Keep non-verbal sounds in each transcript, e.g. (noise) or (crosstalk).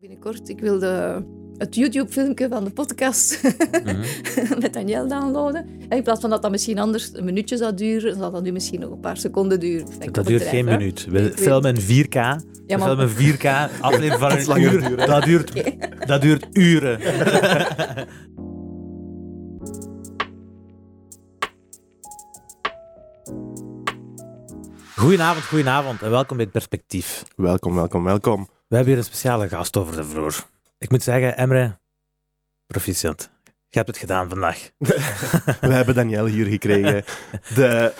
Binnenkort, ik wil de, het YouTube-filmpje van de podcast (laughs) met Daniel downloaden. En in plaats van dat dat misschien anders een minuutje zou duren, zal dat nu misschien nog een paar seconden duren. Dat duurt geen hè. minuut. We Ik weet- filmen in 4K. Ja, We maar- filmen 4K. (laughs) Aflevering van een uur. duren. Dat duurt, dat duurt uren. (laughs) Goedenavond, goedenavond en welkom bij het Perspectief. Welkom, welkom, welkom. We hebben hier een speciale gast over de vloer. Ik moet zeggen, Emre, proficiat. Je hebt het gedaan vandaag. (laughs) We hebben Daniel hier gekregen. De,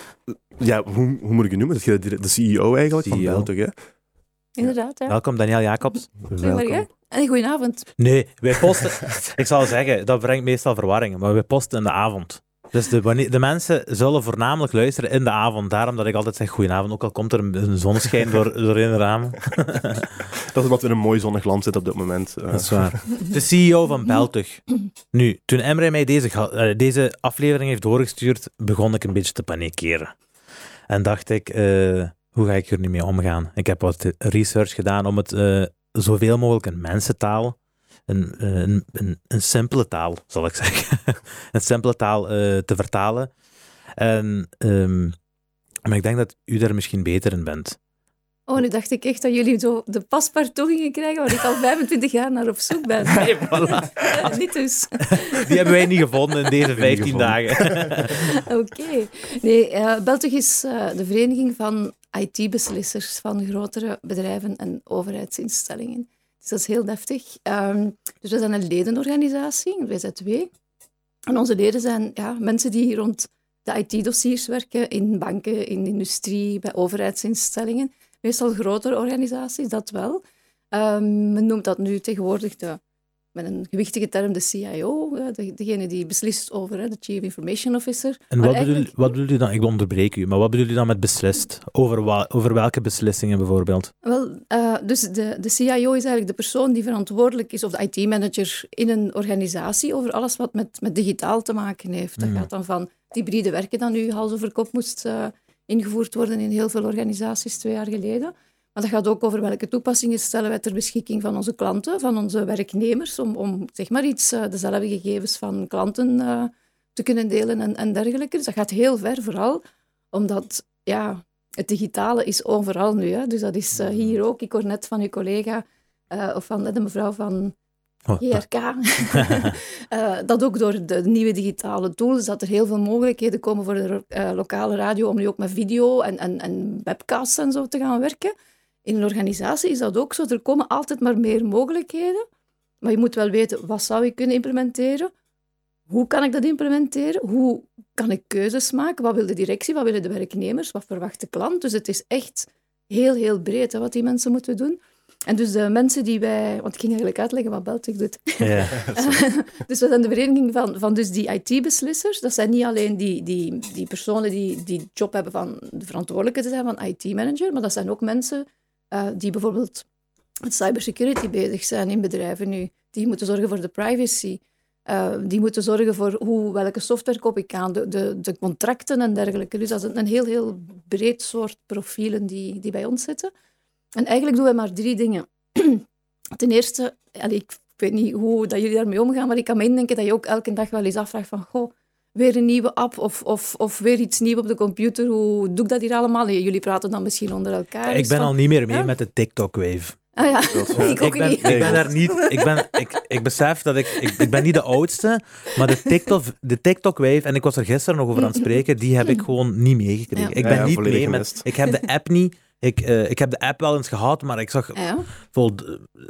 ja, hoe, hoe moet ik het noemen? Dat je de, de CEO eigenlijk van CEO. Beltog, hè? Inderdaad, ja. Welkom, Daniel Jacobs. Goedemorgen. En goedenavond. Nee, wij posten... (laughs) ik zal zeggen, dat brengt meestal verwarring, maar wij posten in de avond. Dus de, wanneer- de mensen zullen voornamelijk luisteren in de avond. Daarom dat ik altijd zeg goedenavond, ook al komt er een, een zonneschijn door, doorheen de ramen. (laughs) Dat is omdat we in een mooi zonnig land zitten op dit moment. Eh, Dat is waar. De CEO van Beltug. Nu, toen Emre mij deze, eh, deze aflevering heeft doorgestuurd, begon ik een beetje te panikeren. En dacht ik, eh, hoe ga ik hier nu mee omgaan? Ik heb wat research gedaan om het zoveel mogelijk in mensentaal, een, eh, een, een, een simpele taal, zal ik zeggen, (laughs) een simpele taal eh, te vertalen. En, ehm, maar ik denk dat u daar misschien beter in bent. Oh, nu dacht ik echt dat jullie zo de paspartout gingen krijgen waar ik al 25 jaar naar op zoek ben. (laughs) Hey, voilà. (laughs) Niet dus. Die hebben wij niet gevonden in deze niet 15 gevonden. dagen. Oké. Nee, eh Beltug is eh, de vereniging van IT-beslissers van grotere bedrijven en overheidsinstellingen. Dus dat is heel deftig. Ehm, dus we zijn een ledenorganisatie, WZW. En onze leden zijn ja, mensen die rond de IT-dossiers werken in banken, in industrie, bij overheidsinstellingen. Meestal grotere organisaties, dat wel. Ehm, men noemt dat nu tegenwoordig de, met een gewichtige term de CIO, de, degene die beslist over, de Chief Information Officer. En wat bedoel, wat bedoel je dan? Ik onderbreek u, maar wat bedoel je dan met beslist? Over, wa- over welke beslissingen bijvoorbeeld? Wel, eh, dus de, de CIO is eigenlijk de persoon die verantwoordelijk is, of de IT-manager in een organisatie, over alles wat met, met digitaal te maken heeft. Dat Mm. gaat dan van hybride werken dat nu hals over kop moest eh, ingevoerd worden in heel veel organisaties twee jaar geleden. Maar dat gaat ook over welke toepassingen stellen wij ter beschikking van onze klanten, van onze werknemers, om, om zeg maar iets, eh, dezelfde gegevens van klanten eh, te kunnen delen en, en dergelijke. Dus dat gaat heel ver, vooral omdat ja, het digitale is overal nu. Hè. Dus dat is eh, hier ook. Ik hoor net van uw collega, of van de mevrouw van Oh, GRK, (laughs) eh, dat ook door de nieuwe digitale tools, dat er heel veel mogelijkheden komen voor de lokale radio om nu ook met video en, en, en webcasts en zo te gaan werken. In een organisatie is dat ook zo. Er komen altijd maar meer mogelijkheden. Maar je moet wel weten, wat zou ik kunnen implementeren? Hoe kan ik dat implementeren? Hoe kan ik keuzes maken? Wat wil de directie? Wat willen de werknemers? Wat verwacht de klant? Dus het is echt heel, heel breed hè, wat die mensen moeten doen. En dus de mensen die wij... Want ik ging eigenlijk uitleggen wat Beltic doet. Ja. (laughs) dus we zijn de vereniging van, van dus die IT-beslissers. Dat zijn niet alleen die, die, die personen die die job hebben van de verantwoordelijke te zijn van IT-manager, maar dat zijn ook mensen eh, die bijvoorbeeld met cybersecurity bezig zijn in bedrijven nu. Die moeten zorgen voor de privacy. Eh, die moeten zorgen voor hoe, welke software koop ik aan, de, de, contracten en dergelijke. Dus dat is een, heel, heel breed soort profielen die, die bij ons zitten. En eigenlijk doen we maar drie dingen. (clears throat) Ten eerste, ik weet niet hoe dat jullie daarmee omgaan, maar ik kan me indenken dat je ook elke dag wel eens afvraagt van, goh, weer een nieuwe app of, of, of weer iets nieuws op de computer. Hoe doe ik dat hier allemaal? Jullie praten dan misschien onder elkaar. Ik ben van- al niet meer mee Ja? met de TikTok-wave. Ah ja, (laughs) ik ook ik ben, niet. ik ben daar niet... Ik, ben, ik, ik besef dat ik, ik... Ik ben niet de oudste, maar de TikTok, de TikTok-wave, en ik was er gisteren nog over aan het spreken, die heb ik gewoon niet meegekregen. Ja. Ik ben ja, niet mee met... Ik heb de app niet... Ik, eh, ik heb de app wel eens gehad, maar ik zag Ja. vol,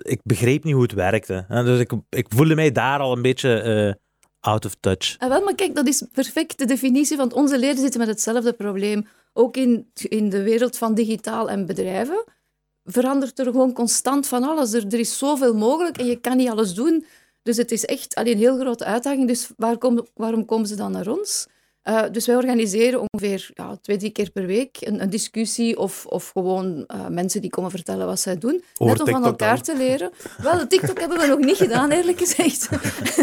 ik begreep niet hoe het werkte. hè. Dus ik, ik voelde mij daar al een beetje eh, out of touch. Ah, wel, maar kijk, dat is perfect de definitie, want onze leden zitten met hetzelfde probleem. Ook in, in de wereld van digitaal en bedrijven verandert er gewoon constant van alles. Er, er is zoveel mogelijk en je kan niet alles doen. Dus het is echt alleen een heel grote uitdaging. Dus waar waarom komen ze dan naar ons? Eh, dus wij organiseren ongeveer ja, twee, drie keer per week een, een discussie of, of gewoon eh, mensen die komen vertellen wat zij doen. Over net om van elkaar te leren. Wel, de TikTok hebben we nog niet gedaan, eerlijk gezegd.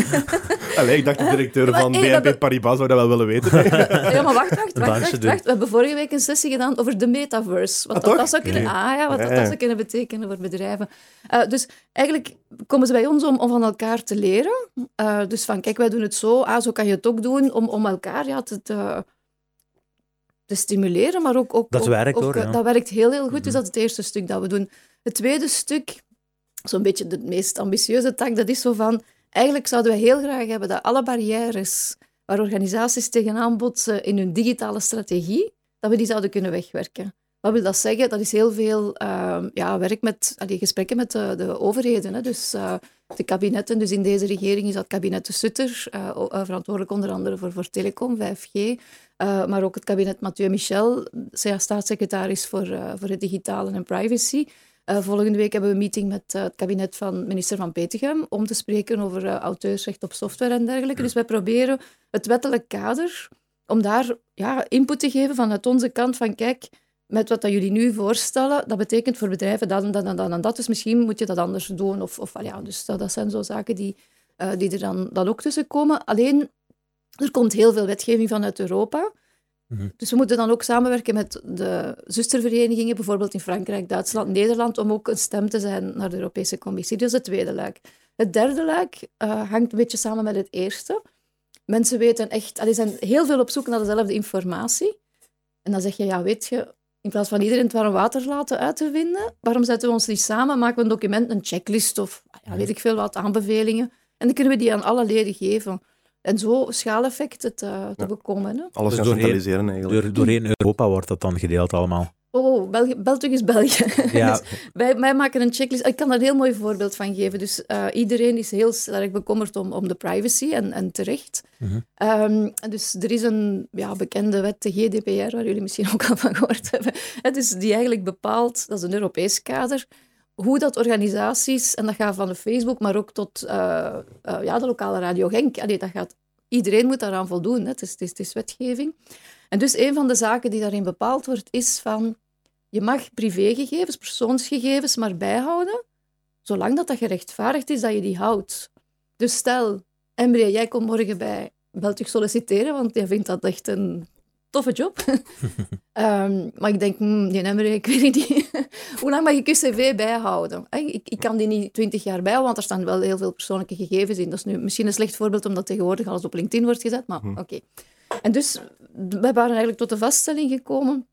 (laughs) Allee, ik dacht de directeur van hey, BNP we- Paribas zou dat wel willen weten. (laughs) Ja, maar wacht, wacht, wacht, wacht. We hebben vorige week een sessie gedaan over de metaverse. Wat Ah, dat, toch? dat zou kunnen, Nee. ah, ja, wat Ja, dat, dat zou kunnen betekenen voor bedrijven. Eh, dus eigenlijk, komen ze bij ons om, om van elkaar te leren. Uh, dus van, kijk, wij doen het zo, ah, zo kan je het ook doen, om, om elkaar ja, te, te, te stimuleren, maar ook... ook dat werkt ook, hoor, ja. Dat werkt heel, heel goed, dus Mhm. dat is het eerste stuk dat we doen. Het tweede stuk, zo'n beetje de meest ambitieuze tak, dat is zo van... Eigenlijk zouden we heel graag hebben dat alle barrières waar organisaties tegenaan botsen in hun digitale strategie, dat we die zouden kunnen wegwerken. Wat wil dat zeggen? Dat is heel veel uh, ja, werk met allee, gesprekken met de, de overheden. Hè. Dus uh, de kabinetten, dus in deze regering is dat kabinet de Sutter, uh, verantwoordelijk onder andere voor, voor telecom, 5G, maar ook het kabinet Mathieu Michel, staatssecretaris voor, voor het digitale en privacy. Uh, volgende week hebben we een meeting met uh, het kabinet van minister Van Petegem om te spreken over uh, auteursrecht op software en dergelijke. Dus wij proberen het wettelijk kader om daar ja, input te geven vanuit onze kant van kijk, met wat dat jullie nu voorstellen, dat betekent voor bedrijven dat en dat en dat en dat, dus misschien moet je dat anders doen. Of, of ja, dus dat, dat zijn zo zaken die, die er dan, dan ook tussen komen. Alleen, er komt heel veel wetgeving vanuit Europa. Mhm. Dus we moeten dan ook samenwerken met de zusterverenigingen, bijvoorbeeld in Frankrijk, Duitsland, Nederland, om ook een stem te zijn naar de Europese Commissie. Dat is het tweede luik. Het derde luik uh, hangt een beetje samen met het eerste. Mensen weten echt, allee, zijn heel veel op zoek naar dezelfde informatie. En dan zeg je, ja, weet je, in plaats van iedereen het warm water laten uit te vinden, waarom zetten we ons niet samen, maken we een document, een checklist of ja, weet ik veel wat, aanbevelingen. En dan kunnen we die aan alle leden geven. En zo schaaleffecten te, te Ja. bekomen. Hè. Alles Dus gaan centraliseren eigenlijk. Door, doorheen Europa wordt dat dan gedeeld allemaal. Oh, België, België is België. Ja, (laughs) Dus wij, wij maken een checklist. Ik kan daar een heel mooi voorbeeld van geven. Dus uh, iedereen is heel sterk bekommerd om, om de privacy en, en terecht. Mhm. Um, dus er is een ja, bekende wet, de GDPR, waar jullie misschien ook al van gehoord hebben. Het is die eigenlijk bepaalt, dat is een Europees kader, hoe dat organisaties, en dat gaat van de Facebook, maar ook tot uh, uh, ja, de lokale Radio Genk, allee, dat gaat, iedereen moet daaraan voldoen. Hè. Het, is, het, is, het is wetgeving. En dus een van de zaken die daarin bepaald wordt, is van je mag privégegevens, persoonsgegevens, maar bijhouden, zolang dat, dat gerechtvaardigd is dat je die houdt. Dus stel, Emre, jij komt morgen bij Beltug solliciteren, want jij vindt dat echt een toffe job. um, (laughs) maar ik denk, hmm, die Emre, ik weet niet, (laughs) hoe lang mag ik je cv bijhouden? Ik, ik kan die niet twintig jaar bijhouden, want er staan wel heel veel persoonlijke gegevens in. Dat is nu misschien een slecht voorbeeld, omdat tegenwoordig alles op LinkedIn wordt gezet, maar oké. Okay. En dus, we waren eigenlijk tot de vaststelling gekomen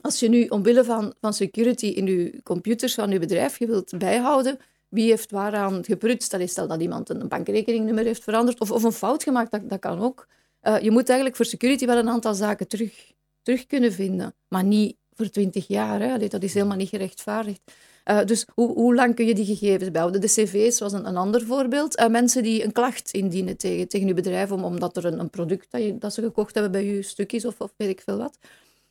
als je nu omwille van, van security in je computers van je bedrijf je wilt bijhouden, wie heeft waaraan geprutst, is stel dat iemand een bankrekeningnummer heeft veranderd of, of een fout gemaakt, dat, dat kan ook. Uh, je moet eigenlijk voor security wel een aantal zaken terug, terug kunnen vinden, maar niet voor twintig jaar. Hè. Dat is helemaal niet gerechtvaardigd. Uh, dus hoe, hoe, lang kun je die gegevens bijhouden? De cv's was een, ander voorbeeld. Uh, mensen die een klacht indienen tegen, tegen je bedrijf om, omdat er een, een product dat, je, dat ze gekocht hebben bij je stuk is of, of weet ik veel wat.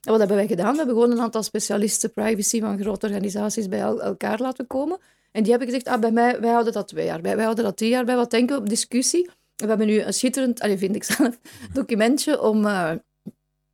En wat hebben wij gedaan? We hebben gewoon een aantal specialisten privacy van grote organisaties bij el elkaar laten komen. En die hebben gezegd, ah, bij mij, wij houden dat twee jaar bij, wij houden dat drie jaar bij. Wat denken we op discussie? We hebben nu een schitterend, allee, vind ik zelf, (laughs) documentje om uh,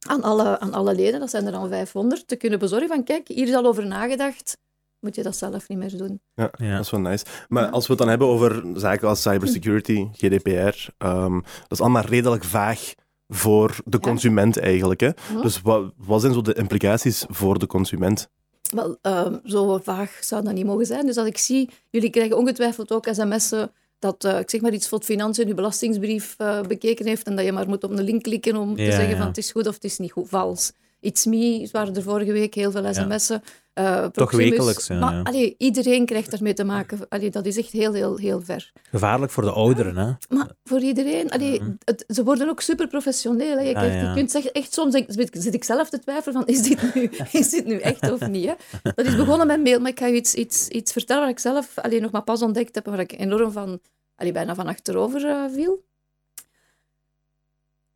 aan, alle, aan alle leden, dat zijn er al 500, te kunnen bezorgen van, kijk, hier is al over nagedacht, moet je dat zelf niet meer doen. Ja, Ja. dat is wel nice. Maar Ja. als we het dan hebben over zaken als cybersecurity, GDPR, ehm, dat is allemaal redelijk vaag voor de Ja. consument eigenlijk. Hè? Hm? Dus wat, wat zijn zo de implicaties voor de consument? Wel, uh, zo vaag zou dat niet mogen zijn. Dus als ik zie, jullie krijgen ongetwijfeld ook sms'en dat, uh, ik zeg maar iets voor het financiën, je belastingsbrief uh, bekeken heeft en dat je maar moet op een link klikken om te zeggen ja. van het is goed of het is niet goed, vals. It's me, waren er vorige week heel veel sms'en. Uh, Toch wekelijks, ja, Maar ja. allee, iedereen krijgt ermee te maken. Allee, dat is echt heel, heel, heel ver. Gevaarlijk voor de ouderen, hè? Maar voor iedereen, allee, het, ze worden ook super professioneel. Hè. Je, Ah, krijgt, ja. je kunt zeggen, echt soms denk- zit, zit ik zelf te twijfelen van, is dit nu, (laughs) is dit nu echt of niet? Hè? Dat is begonnen met mail, maar ik ga je iets, iets, iets vertellen waar ik zelf alleen nog maar pas ontdekt heb, waar ik enorm van, allee, bijna van achterover eh, viel.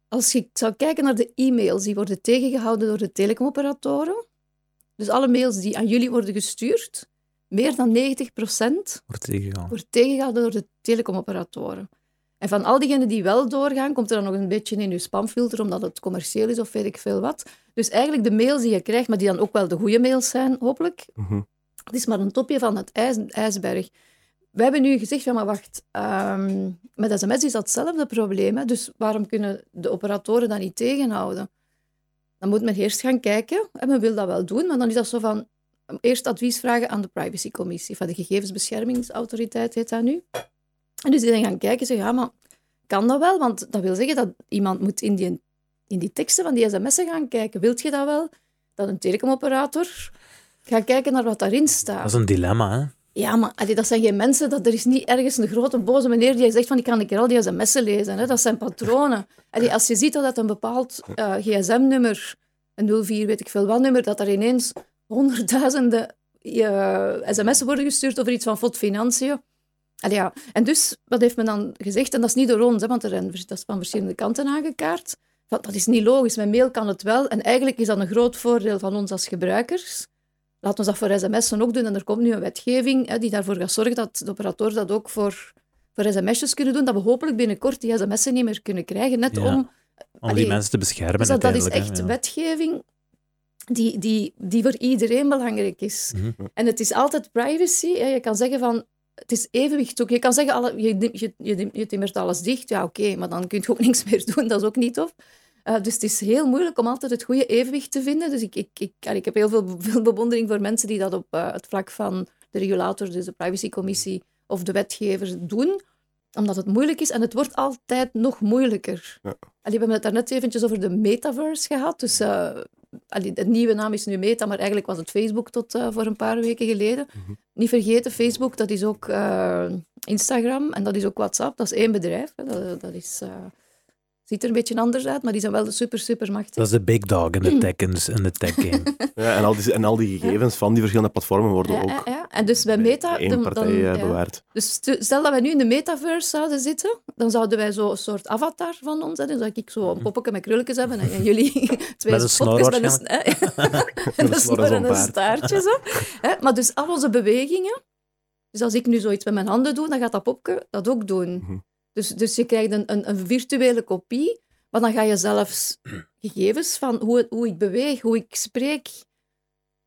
Als je zou kijken naar de e-mails, die worden tegengehouden door de telecomoperatoren, dus alle mails die aan jullie worden gestuurd, meer dan 90% Wordt tegengegaan. wordt tegengehouden door de telecomoperatoren. En van al diegenen die wel doorgaan, komt er dan nog een beetje in je spamfilter, omdat het commercieel is of weet ik veel wat. Dus eigenlijk de mails die je krijgt, maar die dan ook wel de goede mails zijn, hopelijk, Mhm. het is maar een topje van het ijs, ijsberg. We hebben nu gezegd, ja maar wacht, ehm, met sms is dat hetzelfde probleem, hè, dus waarom kunnen de operatoren dat niet tegenhouden? Dan moet men eerst gaan kijken, en men wil dat wel doen, maar dan is dat zo van, eerst advies vragen aan de privacycommissie, van de gegevensbeschermingsautoriteit heet dat nu. En dus die gaan kijken en zeggen, ja, maar kan dat wel? Want dat wil zeggen dat iemand moet in die, in die teksten van die sms'en gaan kijken. Wilt je dat wel? Dat een telecomoperator gaat kijken naar wat daarin staat. Dat is een dilemma? Ja, maar dat zijn geen mensen. Dat, er is niet ergens een grote boze meneer die zegt van ik kan een keer al die sms'en lezen. Hè. Dat zijn patronen. Als je ziet dat een bepaald uh, gsm-nummer, een 04 weet ik veel wat nummer, dat er ineens honderdduizenden sms'en worden gestuurd over iets van FOD Financiën. Ja. En dus, wat heeft men dan gezegd? En dat is niet door ons, hè, want er dat is van verschillende kanten aangekaart. Dat is niet logisch. Met mail kan het wel. En eigenlijk is dat een groot voordeel van ons als gebruikers. Laten we dat voor sms'en ook doen. En er komt nu een wetgeving hè, die daarvoor gaat zorgen dat de operatoren dat ook voor, voor sms'jes kunnen doen. Dat we hopelijk binnenkort die sms'en niet meer kunnen krijgen. Net Ja. om... Om die mensen te beschermen. Dus dat, dat is echt ja. wetgeving die, die, die voor iedereen belangrijk is. Mhm. En het is altijd privacy. Hè. Je kan zeggen van... Het is evenwicht ook. Je kan zeggen, alle, je, je, je, je timmert alles dicht. Ja, oké, maar dan kun je ook (laughs) niks meer doen. Dat is ook niet tof. Uh, dus het is heel moeilijk om altijd het goede evenwicht te vinden. Dus ik, ik, ik, ik heb heel veel, veel bewondering voor mensen die dat op uh, het vlak van de regulator, dus de privacycommissie of de wetgevers doen. Omdat het moeilijk is en het wordt altijd nog moeilijker. Ja. Allee, we hebben het daarnet eventjes over de metaverse gehad. Dus uh, allee, de nieuwe naam is nu Meta, maar eigenlijk was het Facebook tot uh, voor een paar weken geleden. Mhm. Niet vergeten, Facebook, dat is ook uh, Instagram en dat is ook WhatsApp. Dat is één bedrijf. Hè. Dat, dat is... ziet er een beetje anders uit, maar die zijn wel super, super machtig. Dat is de big dog in de tech, in de tech (laughs) game. Ja, en, al die, en al die gegevens van die verschillende platformen worden ja, ook ja, ja. En dus bij Meta... één partij dan- eh, ja. bewaard. Dus stel dat wij nu in de metaverse zouden zitten, dan zouden wij zo een soort avatar van ons hebben. Dan zou ik zo een poppetje met krulletjes hebben en, jullie (laughs) (laughs) twee Met een snor popjes met een, snor en een staartje. Zo. Hè, Maar dus al onze bewegingen... Dus als ik nu zoiets met mijn handen doe, dan gaat dat popje dat ook doen. Mhm. Dus, dus je krijgt een, een, een virtuele kopie, maar dan ga je zelfs (clears throat) gegevens van hoe, het- hoe ik beweeg, hoe ik spreek.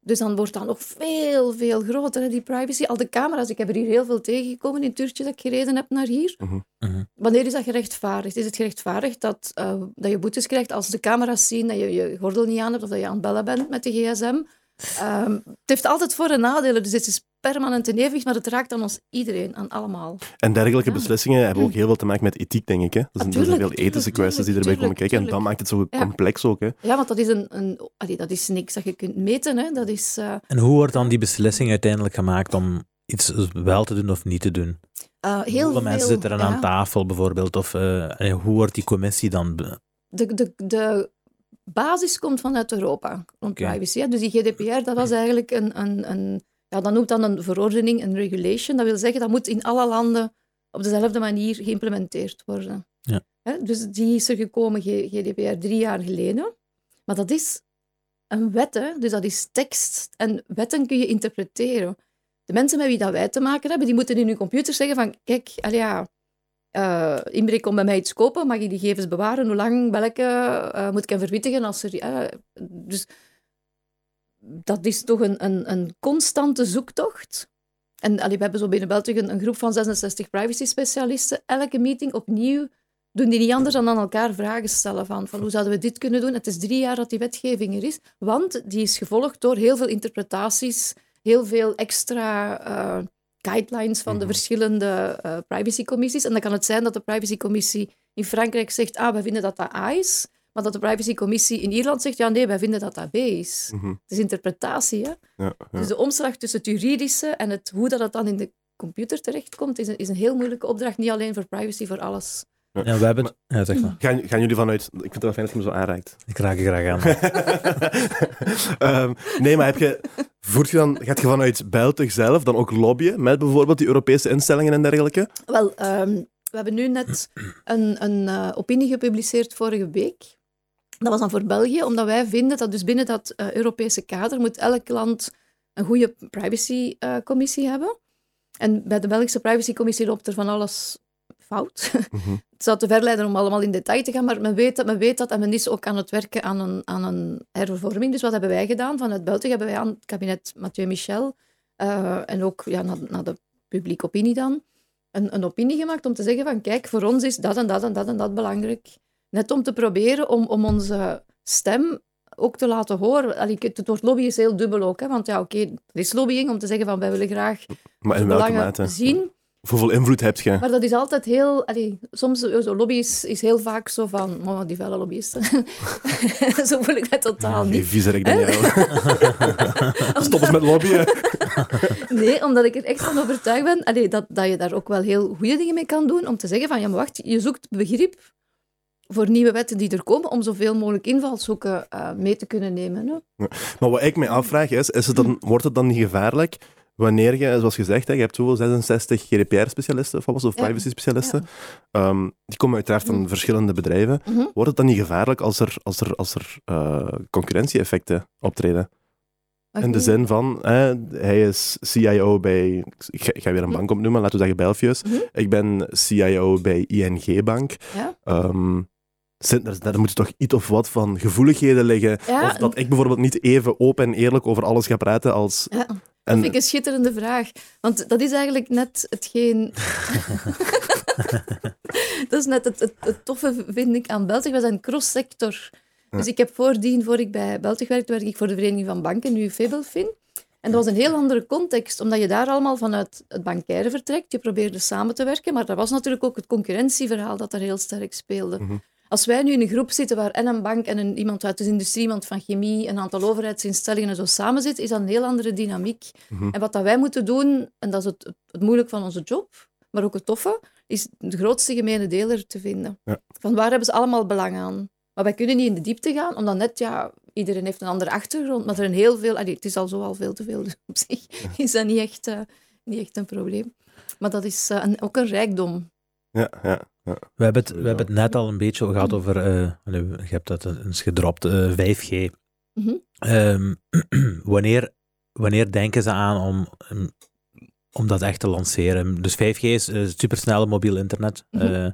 Dus dan wordt dat nog veel, veel groter, hè, die privacy. Al de camera's, ik heb er hier heel veel tegengekomen in het uurtje dat ik gereden heb naar hier. Mhm. Wanneer is dat gerechtvaardigd? Is het gerechtvaardigd dat, eh, dat je boetes krijgt als de camera's zien dat je je gordel niet aan hebt of dat je aan het bellen bent met de gsm? Ehm, het heeft altijd voor- en nadelen, dus het is permanent in evenwicht, maar het raakt aan ons iedereen, aan allemaal. En dergelijke Ja. beslissingen hebben ook heel veel te maken met ethiek, denk ik. Hè? Dus er zijn veel ethische kwesties die erbij komen tuurlijk, kijken. En dat maakt het zo Ja. complex ook. Hè? Ja, want dat is, een, een, allee, dat is niks dat je kunt meten. Hè. Dat is, eh, En hoe wordt dan die beslissing uiteindelijk gemaakt om iets wel te doen of niet te doen? eh, heel Hoeveel veel, mensen zitten er ja. aan tafel bijvoorbeeld? Of eh, en hoe wordt die commissie dan... de, de, de basis komt vanuit Europa rond privacy. Hè. Dus die GDPR, dat was eigenlijk een, een, een ja, dat noemt dan een verordening, een regulation. Dat wil zeggen, dat moet in alle landen op dezelfde manier geïmplementeerd worden. Ja. Hè, Dus die is er gekomen, GDPR, drie jaar geleden. Maar dat is een wet, hè. dus dat is tekst. En wetten kun je interpreteren. De mensen met wie dat wij te maken hebben, die moeten in hun computer zeggen van, kijk, ja, eh Imre komt bij mij iets kopen, mag ik die gegevens bewaren? Hoe lang, welke, eh, moet ik hem verwittigen? Als er, eh, dus dat is toch een, een, een constante zoektocht. En allee, we hebben zo binnen België een, een groep van 66 privacy-specialisten. Elke meeting opnieuw doen die niet anders dan aan elkaar vragen stellen van, van hoe zouden we dit kunnen doen? Het is drie jaar dat die wetgeving er is, want die is gevolgd door heel veel interpretaties, heel veel extra eh, guidelines van de Mhm. verschillende eh, privacycommissies. En dan kan het zijn dat de privacycommissie in Frankrijk zegt, ah, wij vinden dat dat A is, maar dat de privacycommissie in Ierland zegt, ja, nee, wij vinden dat dat B is. Mhm. Het is interpretatie, hè? Ja, ja. Dus de omslag tussen het juridische en het, hoe dat het dan in de computer terechtkomt, is een, is een heel moeilijke opdracht. Niet alleen voor privacy, voor alles. Ja, we hebben... Ja, zeg maar. Gaan, gaan jullie vanuit... Ik vind het wel fijn dat je me zo aanraakt. Ik raak er graag aan. (laughs) Ehm, nee, maar heb je, voert je dan, gaat je vanuit België zelf dan ook lobbyen met bijvoorbeeld die Europese instellingen en dergelijke? Wel, ehm, we hebben nu net een, een eh, opinie gepubliceerd vorige week. Dat was dan voor België, omdat wij vinden dat dus binnen dat eh, Europese kader moet elk land een goede privacycommissie hebben. En bij de Belgische privacycommissie loopt er van alles fout. (laughs) Mhm. Het zou te ver leiden om allemaal in detail te gaan, maar men weet dat, men weet dat en men is ook aan het werken aan een, aan een hervorming. Dus wat hebben wij gedaan? Vanuit België hebben wij aan het kabinet Mathieu Michel eh, en ook ja, naar, naar de publieke opinie dan, een, een opinie gemaakt om te zeggen van kijk, voor ons is dat en dat en dat en dat belangrijk. Net om te proberen om, om onze stem ook te laten horen. Allee, het woord lobby is heel dubbel ook, hè, want ja, oké, er is lobbying om te zeggen van wij willen graag Maar in welke mate? zien. Hoeveel invloed heb je? Maar dat is altijd heel... Allee, soms, eh, zo lobby is, is heel vaak zo van... Oh, die felle lobbyisten. (laughs) zo voel ik dat totaal niet. viezerik Daniel. (laughs) Stop eens met lobbyen. (laughs) Nee, omdat ik er echt van overtuigd ben allee, dat, dat je daar ook wel heel goede dingen mee kan doen. Om te zeggen van, ja, maar wacht, je zoekt begrip voor nieuwe wetten die er komen, om zoveel mogelijk invalshoeken eh, mee te kunnen nemen. Hè. Maar wat ik mij afvraag is, is het dan, wordt het dan niet gevaarlijk wanneer je, zoals gezegd, hè, je hebt zoveel 66 GDPR-specialisten of, of Ja. privacy-specialisten, ehm, die komen uiteraard van Mhm. verschillende bedrijven. Mhm. Wordt het dan niet gevaarlijk als er, als er, als er eh, concurrentie-effecten optreden? In de zin van, hè, hij is CIO bij, ik ga, ik ga weer een bank opnoemen, laten we zeggen Belfius. Mhm. Ik ben CIO bij ING Bank. Ja. Ehm, zit- daar, moeten toch iets of wat van gevoeligheden liggen. Ja, of dat ik bijvoorbeeld niet even open en eerlijk over alles ga praten als... Ja, dat En, vind ik een schitterende vraag. Want dat is eigenlijk net hetgeen... (laughs) dat is net het, het, het toffe, vind ik, aan België. We zijn cross-sector. Dus ik heb voordien, voor ik bij België werkte, werkte ik voor de Vereniging van Banken, nu Febelfin. En dat was een heel andere context, omdat je daar allemaal vanuit het bankaire vertrekt. Je probeerde samen te werken, maar er was natuurlijk ook het concurrentieverhaal dat daar heel sterk speelde. Mhm. Als wij nu in een groep zitten waar en een bank en een, iemand uit de industrie, iemand van chemie, een aantal overheidsinstellingen en zo samen zit, is dat een heel andere dynamiek. Mhm. En wat dat wij moeten doen, en dat is het, het, moeilijk van onze job, maar ook het toffe, is de grootste gemene deler te vinden. Ja. Van waar hebben ze allemaal belang aan? Maar wij kunnen niet in de diepte gaan, omdat net, ja, iedereen heeft een andere achtergrond, maar er zijn heel veel, allee, het is al zo al veel te veel, dus op zich is dat niet echt, eh, niet echt een probleem. Maar dat is eh, een, ook een rijkdom. Ja, ja, ja. We hebben, het, we hebben het net al een beetje gehad over, eh, je hebt dat eens gedropt, eh, 5G. Mhm. Ehm, (clears throat) wanneer, wanneer denken ze aan om, om dat echt te lanceren? Dus 5G is uh, supersnelle mobiel internet. Mhm. Uh,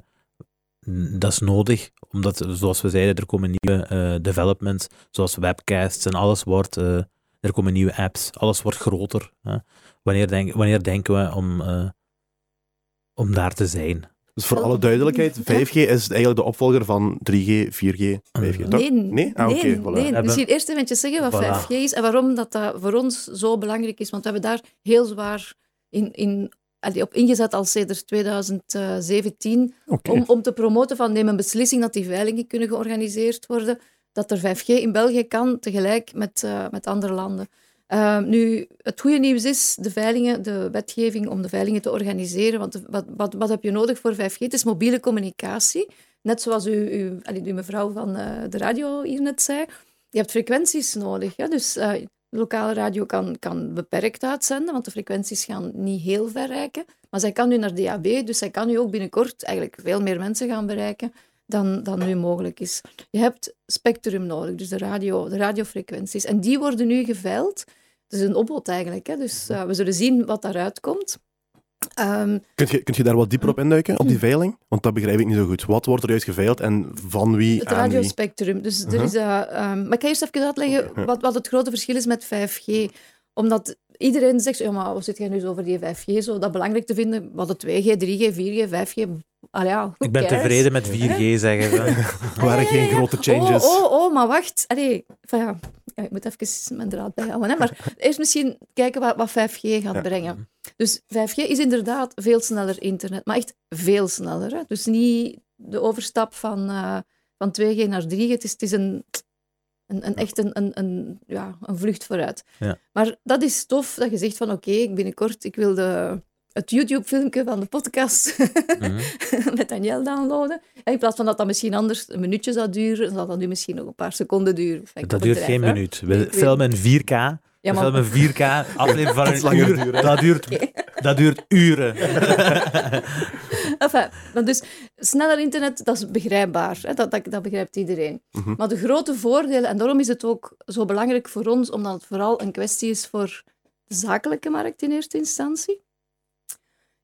dat is nodig, omdat, zoals we zeiden, er komen nieuwe uh, developments, zoals webcasts en alles wordt, uh, er komen nieuwe apps, alles wordt groter. Wanneer, denk, wanneer denken we om, uh, om daar te zijn? Dus voor alle duidelijkheid, 5G is eigenlijk de opvolger van 3G, 4G, 5G, toch? Nee, nee? Ah, nee, okay, voilà. nee. Misschien eerst even zeggen wat Voilà. 5G is en waarom dat, dat voor ons zo belangrijk is. Want we hebben daar heel zwaar in, in, allee, op ingezet al sinds 2017 Oké. om, om te promoten van neem een beslissing dat die veilingen kunnen georganiseerd worden, dat er 5G in België kan, tegelijk met, eh, met andere landen. Uh, nu, het goede nieuws is de veilingen, de wetgeving om de veilingen te organiseren. Want wat, wat, wat heb je nodig voor 5G? Het is mobiele communicatie. Net zoals u, u, uw mevrouw van eh, de radio hier net zei. Je hebt frequenties nodig. Hè? Dus eh, lokale radio kan, kan beperkt uitzenden, want de frequenties gaan niet heel ver reiken. Maar zij kan nu naar DAB, dus zij kan nu ook binnenkort eigenlijk veel meer mensen gaan bereiken dan, dan nu mogelijk is. Je hebt spectrum nodig, dus de, radio, de radiofrequenties. En die worden nu geveild. Het is een opbod eigenlijk, hè? dus uh, we zullen zien wat daaruit komt. Um, Kunt je, kunt je daar wat dieper op induiken, op die veiling? Want dat begrijp ik niet zo goed. Wat wordt er juist geveild en van wie het radiospectrum. Dus er Uh-huh. is, uh, um, maar ik ga eerst even uitleggen wat, wat het grote verschil is met 5G. Omdat iedereen zegt, ja, maar wat zit jij nu zo over die 5G? Zo dat belangrijk te vinden, wat het 2G, 3G, 4G, 5G... Allee, ja, who Ik ben cares? tevreden met 4G, zeggen ze. (laughs) (laughs) Er waren geen grote Oh, changes. oh, oh, maar wacht. Allee, van ja, ja, ik moet even mijn draad bijhouden. Hè? Maar eerst misschien kijken wat, wat 5G gaat Ja. brengen. Dus 5G is inderdaad veel sneller internet, maar echt veel sneller. Hè? Dus niet de overstap van, eh, van 2G naar 3G. Het is, het is een, een, een, echt een, een, een, ja, een vlucht vooruit. Ja. Maar dat is tof dat je zegt van oké, binnenkort ik wil de, het YouTube-filmpje van de podcast Mhm. (laughs) met Daniel downloaden. En in plaats van dat dat misschien anders een minuutje zou duren, zal dat nu misschien nog een paar seconden duren. Dat duurt een geen hè? minuut. We filmen in 4K. Ja, We filmen 4K, (laughs) aflevering van een uur. duren, dat, duurt, dat duurt uren. (laughs) Enfin, dus sneller internet, dat is begrijpbaar. Hè? Dat, dat, dat begrijpt iedereen. Mhm. Maar de grote voordelen, en daarom is het ook zo belangrijk voor ons, omdat het vooral een kwestie is voor de zakelijke markt in eerste instantie.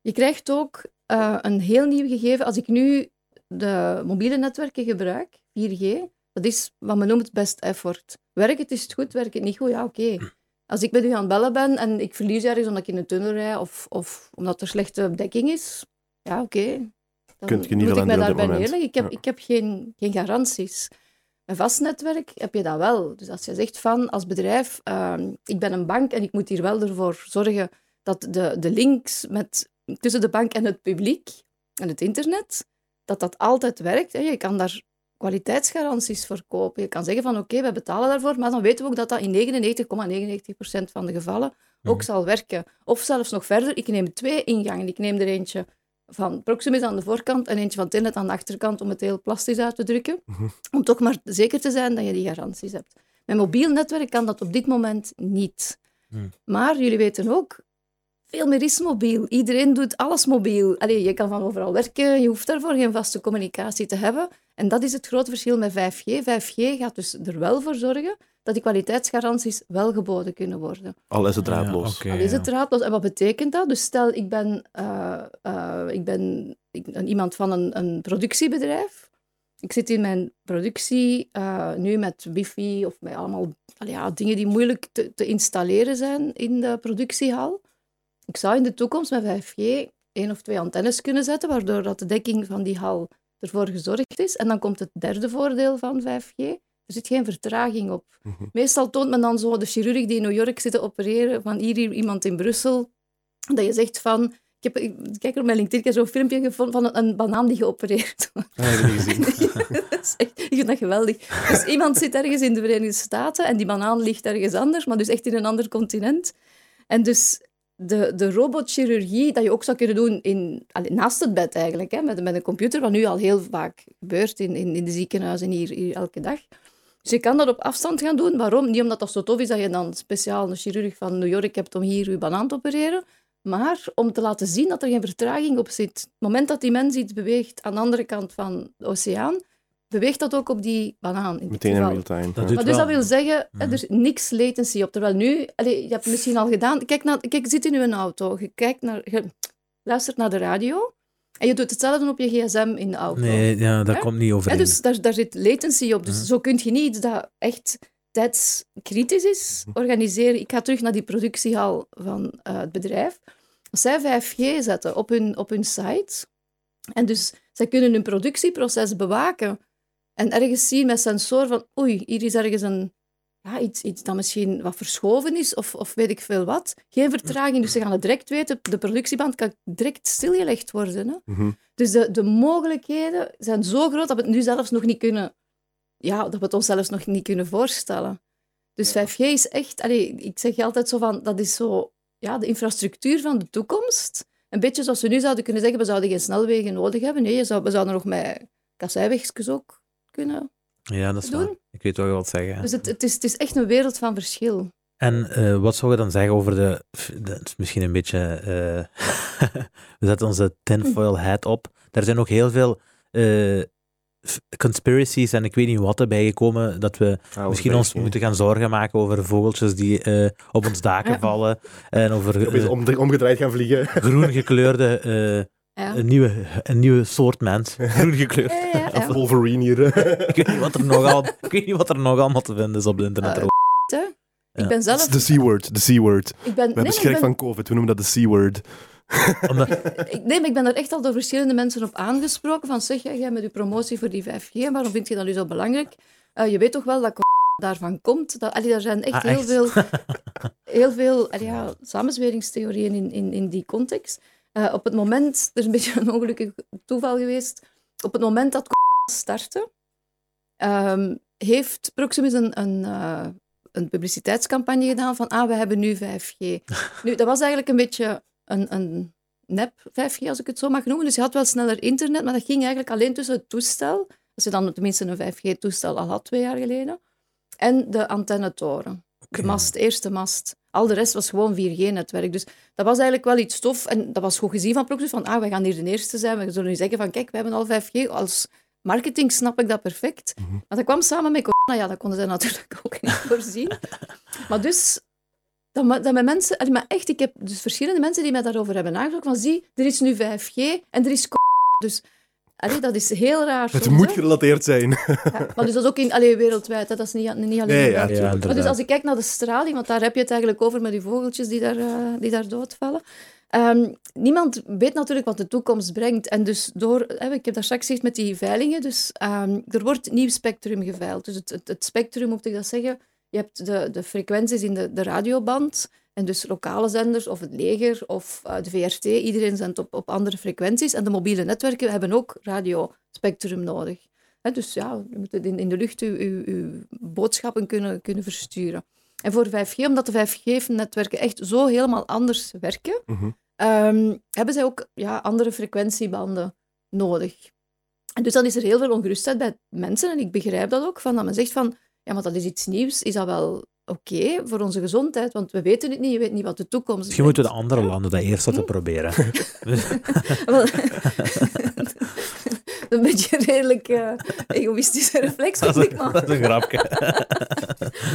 Je krijgt ook eh, een heel nieuw gegeven. Als ik nu de mobiele netwerken gebruik, 4G, dat is wat men noemt best effort. Werkt het, is het goed, werkt het niet goed, ja oké. Als ik met u aan het bellen ben en ik verlies ergens omdat ik in een tunnel rijd of, of omdat er slechte dekking is, ja oké. Dan Kunt je niet moet ik mij daarbij neerleggen. Ik heb, Ja. ik heb geen, geen garanties. Een vast netwerk heb je dat wel. Dus als je zegt van, als bedrijf, ehm, ik ben een bank en ik moet hier wel ervoor zorgen dat de, de links met, tussen de bank en het publiek en het internet, dat dat altijd werkt. Hè. Je kan daar kwaliteitsgaranties voor kopen. Je kan zeggen van oké, we betalen daarvoor, maar dan weten we ook dat dat in 99,99% van de gevallen ook Mhm. zal werken. Of zelfs nog verder, ik neem twee ingangen. Ik neem er eentje van Proximus aan de voorkant en eentje van Tenet aan de achterkant om het heel plastisch uit te drukken. Mhm. Om toch maar zeker te zijn dat je die garanties hebt. Met mobiel netwerk kan dat op dit moment niet. Maar jullie weten ook, veel meer is mobiel. Iedereen doet alles mobiel. Allee, je kan van overal werken, je hoeft daarvoor geen vaste communicatie te hebben. En dat is het grote verschil met 5G. 5G gaat dus er wel voor zorgen dat die kwaliteitsgaranties wel geboden kunnen worden. Al is het Ja, draadloos. Al is het draadloos. En wat betekent dat? Dus stel, ik ben, eh, eh, ik ben ik- iemand van een, een productiebedrijf. Ik zit in mijn productie eh, nu met wifi of met allemaal allee, ja, dingen die moeilijk te, te installeren zijn in de productiehal. Ik zou in de toekomst met 5G één of twee antennes kunnen zetten, waardoor dat de dekking van die hal ervoor gezorgd is. En dan komt het derde voordeel van 5G. Er zit geen vertraging op. Mhm. Meestal toont men dan zo de chirurg die in New York zit te opereren, van hier, hier iemand in Brussel, dat je zegt van... Ik heb ik, kijk op mijn LinkedIn, ik heb zo'n filmpje gevonden van een, een banaan die geopereerd wordt. Dat heb ik niet gezien. (laughs) Dat is echt- ik vind dat geweldig. Dus iemand zit ergens in de Verenigde Staten en die banaan ligt ergens anders, maar dus echt in een ander continent. En dus de, de robotchirurgie, dat je ook zou kunnen doen in, naast het bed eigenlijk, hè, met, met een computer, wat nu al heel vaak gebeurt in, in, in de ziekenhuizen hier, hier elke dag. Dus je kan dat op afstand gaan doen. Waarom? Niet omdat dat zo tof is dat je dan speciaal een chirurg van New York hebt om hier je banaan te opereren, maar om te laten zien dat er geen vertraging op zit. Het moment dat die mens iets beweegt aan de andere kant van de oceaan, beweegt dat ook op die banaan. In dit Meteen in geval. real time. Dat Maar dus dat wil zeggen, hè, Mhm. er is niks latency op. Terwijl nu, allee, je hebt het misschien al gedaan, kijk, naar, kijk, je zit in je auto, je, kijkt naar, je luistert naar de radio en je doet hetzelfde op je gsm in de auto. Nee, ja, dat Hè? komt niet overeen. dus daar, daar zit latency op. Dus Mhm. zo kun je niet iets dat echt tijdskritisch is organiseren. Ik ga terug naar die productiehal van eh, het bedrijf. Als zij 5G zetten op hun, op hun site, en dus zij kunnen hun productieproces bewaken en ergens zien met sensoren van oei, hier is ergens een, ja, iets, iets dat misschien wat verschoven is of, of weet ik veel wat. Geen vertraging, dus ze gaan het direct weten. De productieband kan direct stilgelegd worden. Hè? Mhm. Dus de, de mogelijkheden zijn zo groot dat we het nu zelfs nog niet kunnen... Ja, dat we het ons zelfs nog niet kunnen voorstellen. Dus 5G is echt... Allee, ik zeg altijd zo van, dat is zo... Ja, de infrastructuur van de toekomst. Een beetje zoals we nu zouden kunnen zeggen, we zouden geen snelwegen nodig hebben. Nee, je zou, we zouden nog met kasseiwegjes ook kunnen Ja, dat is doen. waar. Ik weet wat je wilt zeggen. Dus het, het, is, het is echt een wereld van verschil. En eh, wat zou je dan zeggen over de... Dat is misschien een beetje... eh, (laughs) we zetten onze tinfoil hat op. Daar zijn ook heel veel eh, conspiracies en ik weet niet wat erbij gekomen, dat we Ah, misschien ons 5G. moeten gaan zorgen maken over vogeltjes die eh, op ons daken Ja. vallen en over omgedraaid gaan vliegen. groen gekleurde... (laughs) Ja. een, nieuwe, een nieuwe soort mens. (laughs) Groen gekleurd. Ja, ja, ja. Wolverine hier. (laughs) Ik weet niet wat er nog, al, ik weet niet wat er nog allemaal te vinden is op het internet. Eh. Ik ben zelf... De C-word, de C-word. Ik ben, We nee, hebben nee, schrik ben- van COVID, we noemen dat de C-word. (laughs) Omdat, Ik, nee, maar ik ben er echt al door verschillende mensen op aangesproken. Van zeg, jij jij met je promotie voor die 5G, waarom vind je dat nu zo belangrijk? Eh, je weet toch wel dat daarvan komt? Dat, allee, er zijn echt, Ah, heel veel, heel veel allee, ja, samenzweringstheorieën in, in, in die context. Eh, op het moment, er is een beetje een ongelukkig toeval geweest, op het moment dat startte, ehm, heeft Proximus een, een, eh, een publiciteitscampagne gedaan van ah, we hebben nu 5G. (laughs) nu, dat was eigenlijk een beetje een, een nep 5G, als ik het zo mag noemen. Dus je had wel sneller internet, maar dat ging eigenlijk alleen tussen het toestel, als je dan tenminste een 5G-toestel al had twee jaar geleden, en de antennetoren. De mast, eerste mast. Al de rest was gewoon 4G-netwerk. Dus dat was eigenlijk wel iets tof. En dat was goed gezien van Proximus, van ah, wij gaan hier de eerste zijn. We zullen nu zeggen van, kijk, we hebben al 5G. Als marketing snap ik dat perfect. Mhm. Maar dat kwam samen met corona. Ja, dat konden ze natuurlijk (laughs) ook niet voorzien. Maar dus, dat, dat met mensen... Maar echt, ik heb dus verschillende mensen die mij daarover hebben nagesproken. Van, zie, er is nu 5G en er is corona. Dus allee, dat is heel raar. Het soms, moet hè. gerelateerd zijn. Ja, maar dus dat is ook in, allee, wereldwijd, hè. dat is niet, niet alleen Nee, ja, tuurlijk. Maar dus als ik kijk naar de straling, want daar heb je het eigenlijk over met die vogeltjes die daar, eh, die daar doodvallen. Ehm, niemand weet natuurlijk wat de toekomst brengt. En dus door, hè, ik heb daar straks gezegd met die veilingen, dus ehm, er wordt nieuw spectrum geveild. Dus het, het, het spectrum, moet ik dat zeggen, je hebt de, de frequenties in de, de radioband, en dus lokale zenders of het leger of eh, de VRT, iedereen zendt op, op andere frequenties. En de mobiele netwerken hebben ook radiospectrum nodig. Hè, dus ja, je moet in, in de lucht uw, uw, uw boodschappen kunnen, kunnen versturen. En voor 5G, omdat de 5G-netwerken echt zo helemaal anders werken, Mhm. ehm, hebben zij ook ja, andere frequentiebanden nodig. En dus dan is er heel veel ongerustheid bij mensen, en ik begrijp dat ook, van dat men zegt van, ja, maar dat is iets nieuws, is dat wel oké voor onze gezondheid? Want we weten het niet, je weet niet wat de toekomst Misschien moeten de andere landen dat eerst laten proberen. (laughs) (laughs) Wel, (laughs) een beetje een redelijk eh, egoïstische reflex, Dat is, ik maar. dat is een grapje.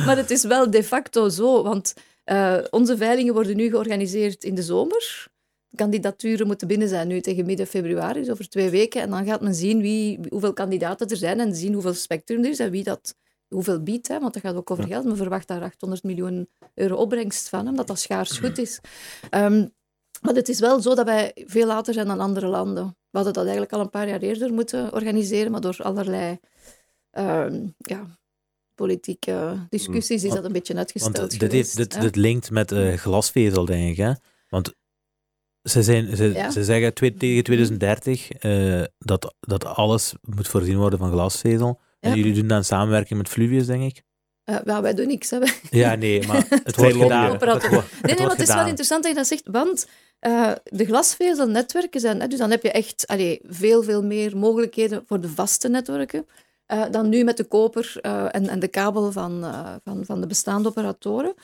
Maar het is wel de facto zo, want eh, onze veilingen worden nu georganiseerd in de zomer. De kandidaturen moeten binnen zijn nu tegen midden februari, dus over twee weken. En dan gaat men zien wie, hoeveel kandidaten er zijn en zien hoeveel spectrum er is en wie dat, hoeveel biedt. Hè, want dat gaat ook over geld. Men verwacht daar 800 miljoen euro opbrengst van, omdat dat schaars goed is. Ehm, maar het is wel zo dat wij veel later zijn dan andere landen. We hadden dat eigenlijk al een paar jaar eerder moeten organiseren, maar door allerlei ehm, ja, politieke discussies is dat een beetje uitgesteld Want dit, heeft, dit, linkt met eh, glasvezel, denk ik. Hè? Want ze, zijn, ze, Ja. ze zeggen twee, tegen 2030 eh, dat, dat alles moet voorzien worden van glasvezel. En Ja. jullie doen dan samenwerking met Fluvius, denk ik? Eh, ja, wij doen niks. Hè. (laughs) Ja, nee, maar het wordt gedaan. Het wordt- Nee, het nee, maar is wel interessant dat je dat zegt, want eh, de glasvezelnetwerken zijn... Hè, dus dan heb je echt allee, veel, veel meer mogelijkheden voor de vaste netwerken eh, dan nu met de koper eh, en, en de kabel van, eh, van, van de bestaande operatoren.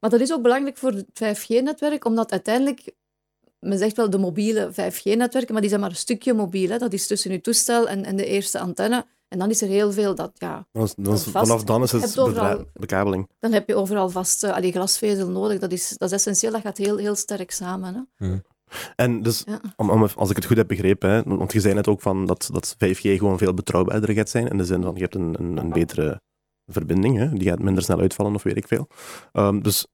Maar dat is ook belangrijk voor het 5G-netwerk, omdat uiteindelijk... Men zegt wel de mobiele 5G-netwerken, maar die zijn maar een stukje mobiel. Hè. Dat is tussen je toestel en, en de eerste antenne. En dan is er heel veel dat, ja, Dan is- dan is- Vast. vanaf dan is het overal- bekabeling. dan heb je overal vast uh, allee, glasvezel nodig. Dat is, dat is essentieel, dat gaat heel, heel sterk samen. Hè. En dus, Ja. om, om, als ik het goed heb begrepen, hè, want je zei net ook van dat, dat 5G gewoon veel betrouwbaarder gaat zijn, in de zin van je hebt een, een, een betere verbinding, hè, die gaat minder snel uitvallen of weet ik veel. Ehm, dus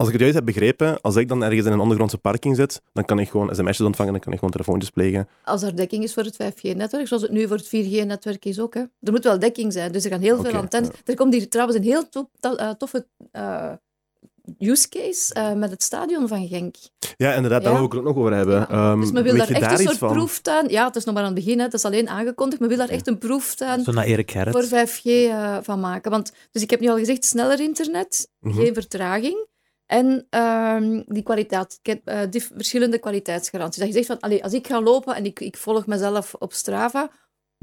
als ik het juist heb begrepen, als ik dan ergens in een ondergrondse parking zit, dan kan ik gewoon sms'jes ontvangen, dan kan ik gewoon telefoontjes plegen. Als er dekking is voor het 5G-netwerk, zoals het nu voor het 4G-netwerk is ook. Hè. Er moet wel dekking zijn, dus er gaan heel veel antennes. Er komt hier trouwens een heel to- to- eh, toffe eh, use case eh, met het stadion van Genk. Ja, inderdaad, daar Ja. wil ik het ook nog over hebben. Ja. Ehm, dus men wil daar echt daar een soort van? proeftuin... Ja, het is nog maar aan het begin, hè. het is alleen aangekondigd. Men wil daar echt een proeftuin Zo naar Erik Gerrits. voor 5G eh, van maken. Want, dus ik heb nu al gezegd, sneller internet, Mhm. geen vertraging. En ehm, die kwaliteit, ik heb, eh, die verschillende kwaliteitsgaranties. Dat je zegt van, allee, als ik ga lopen en ik, ik volg mezelf op Strava,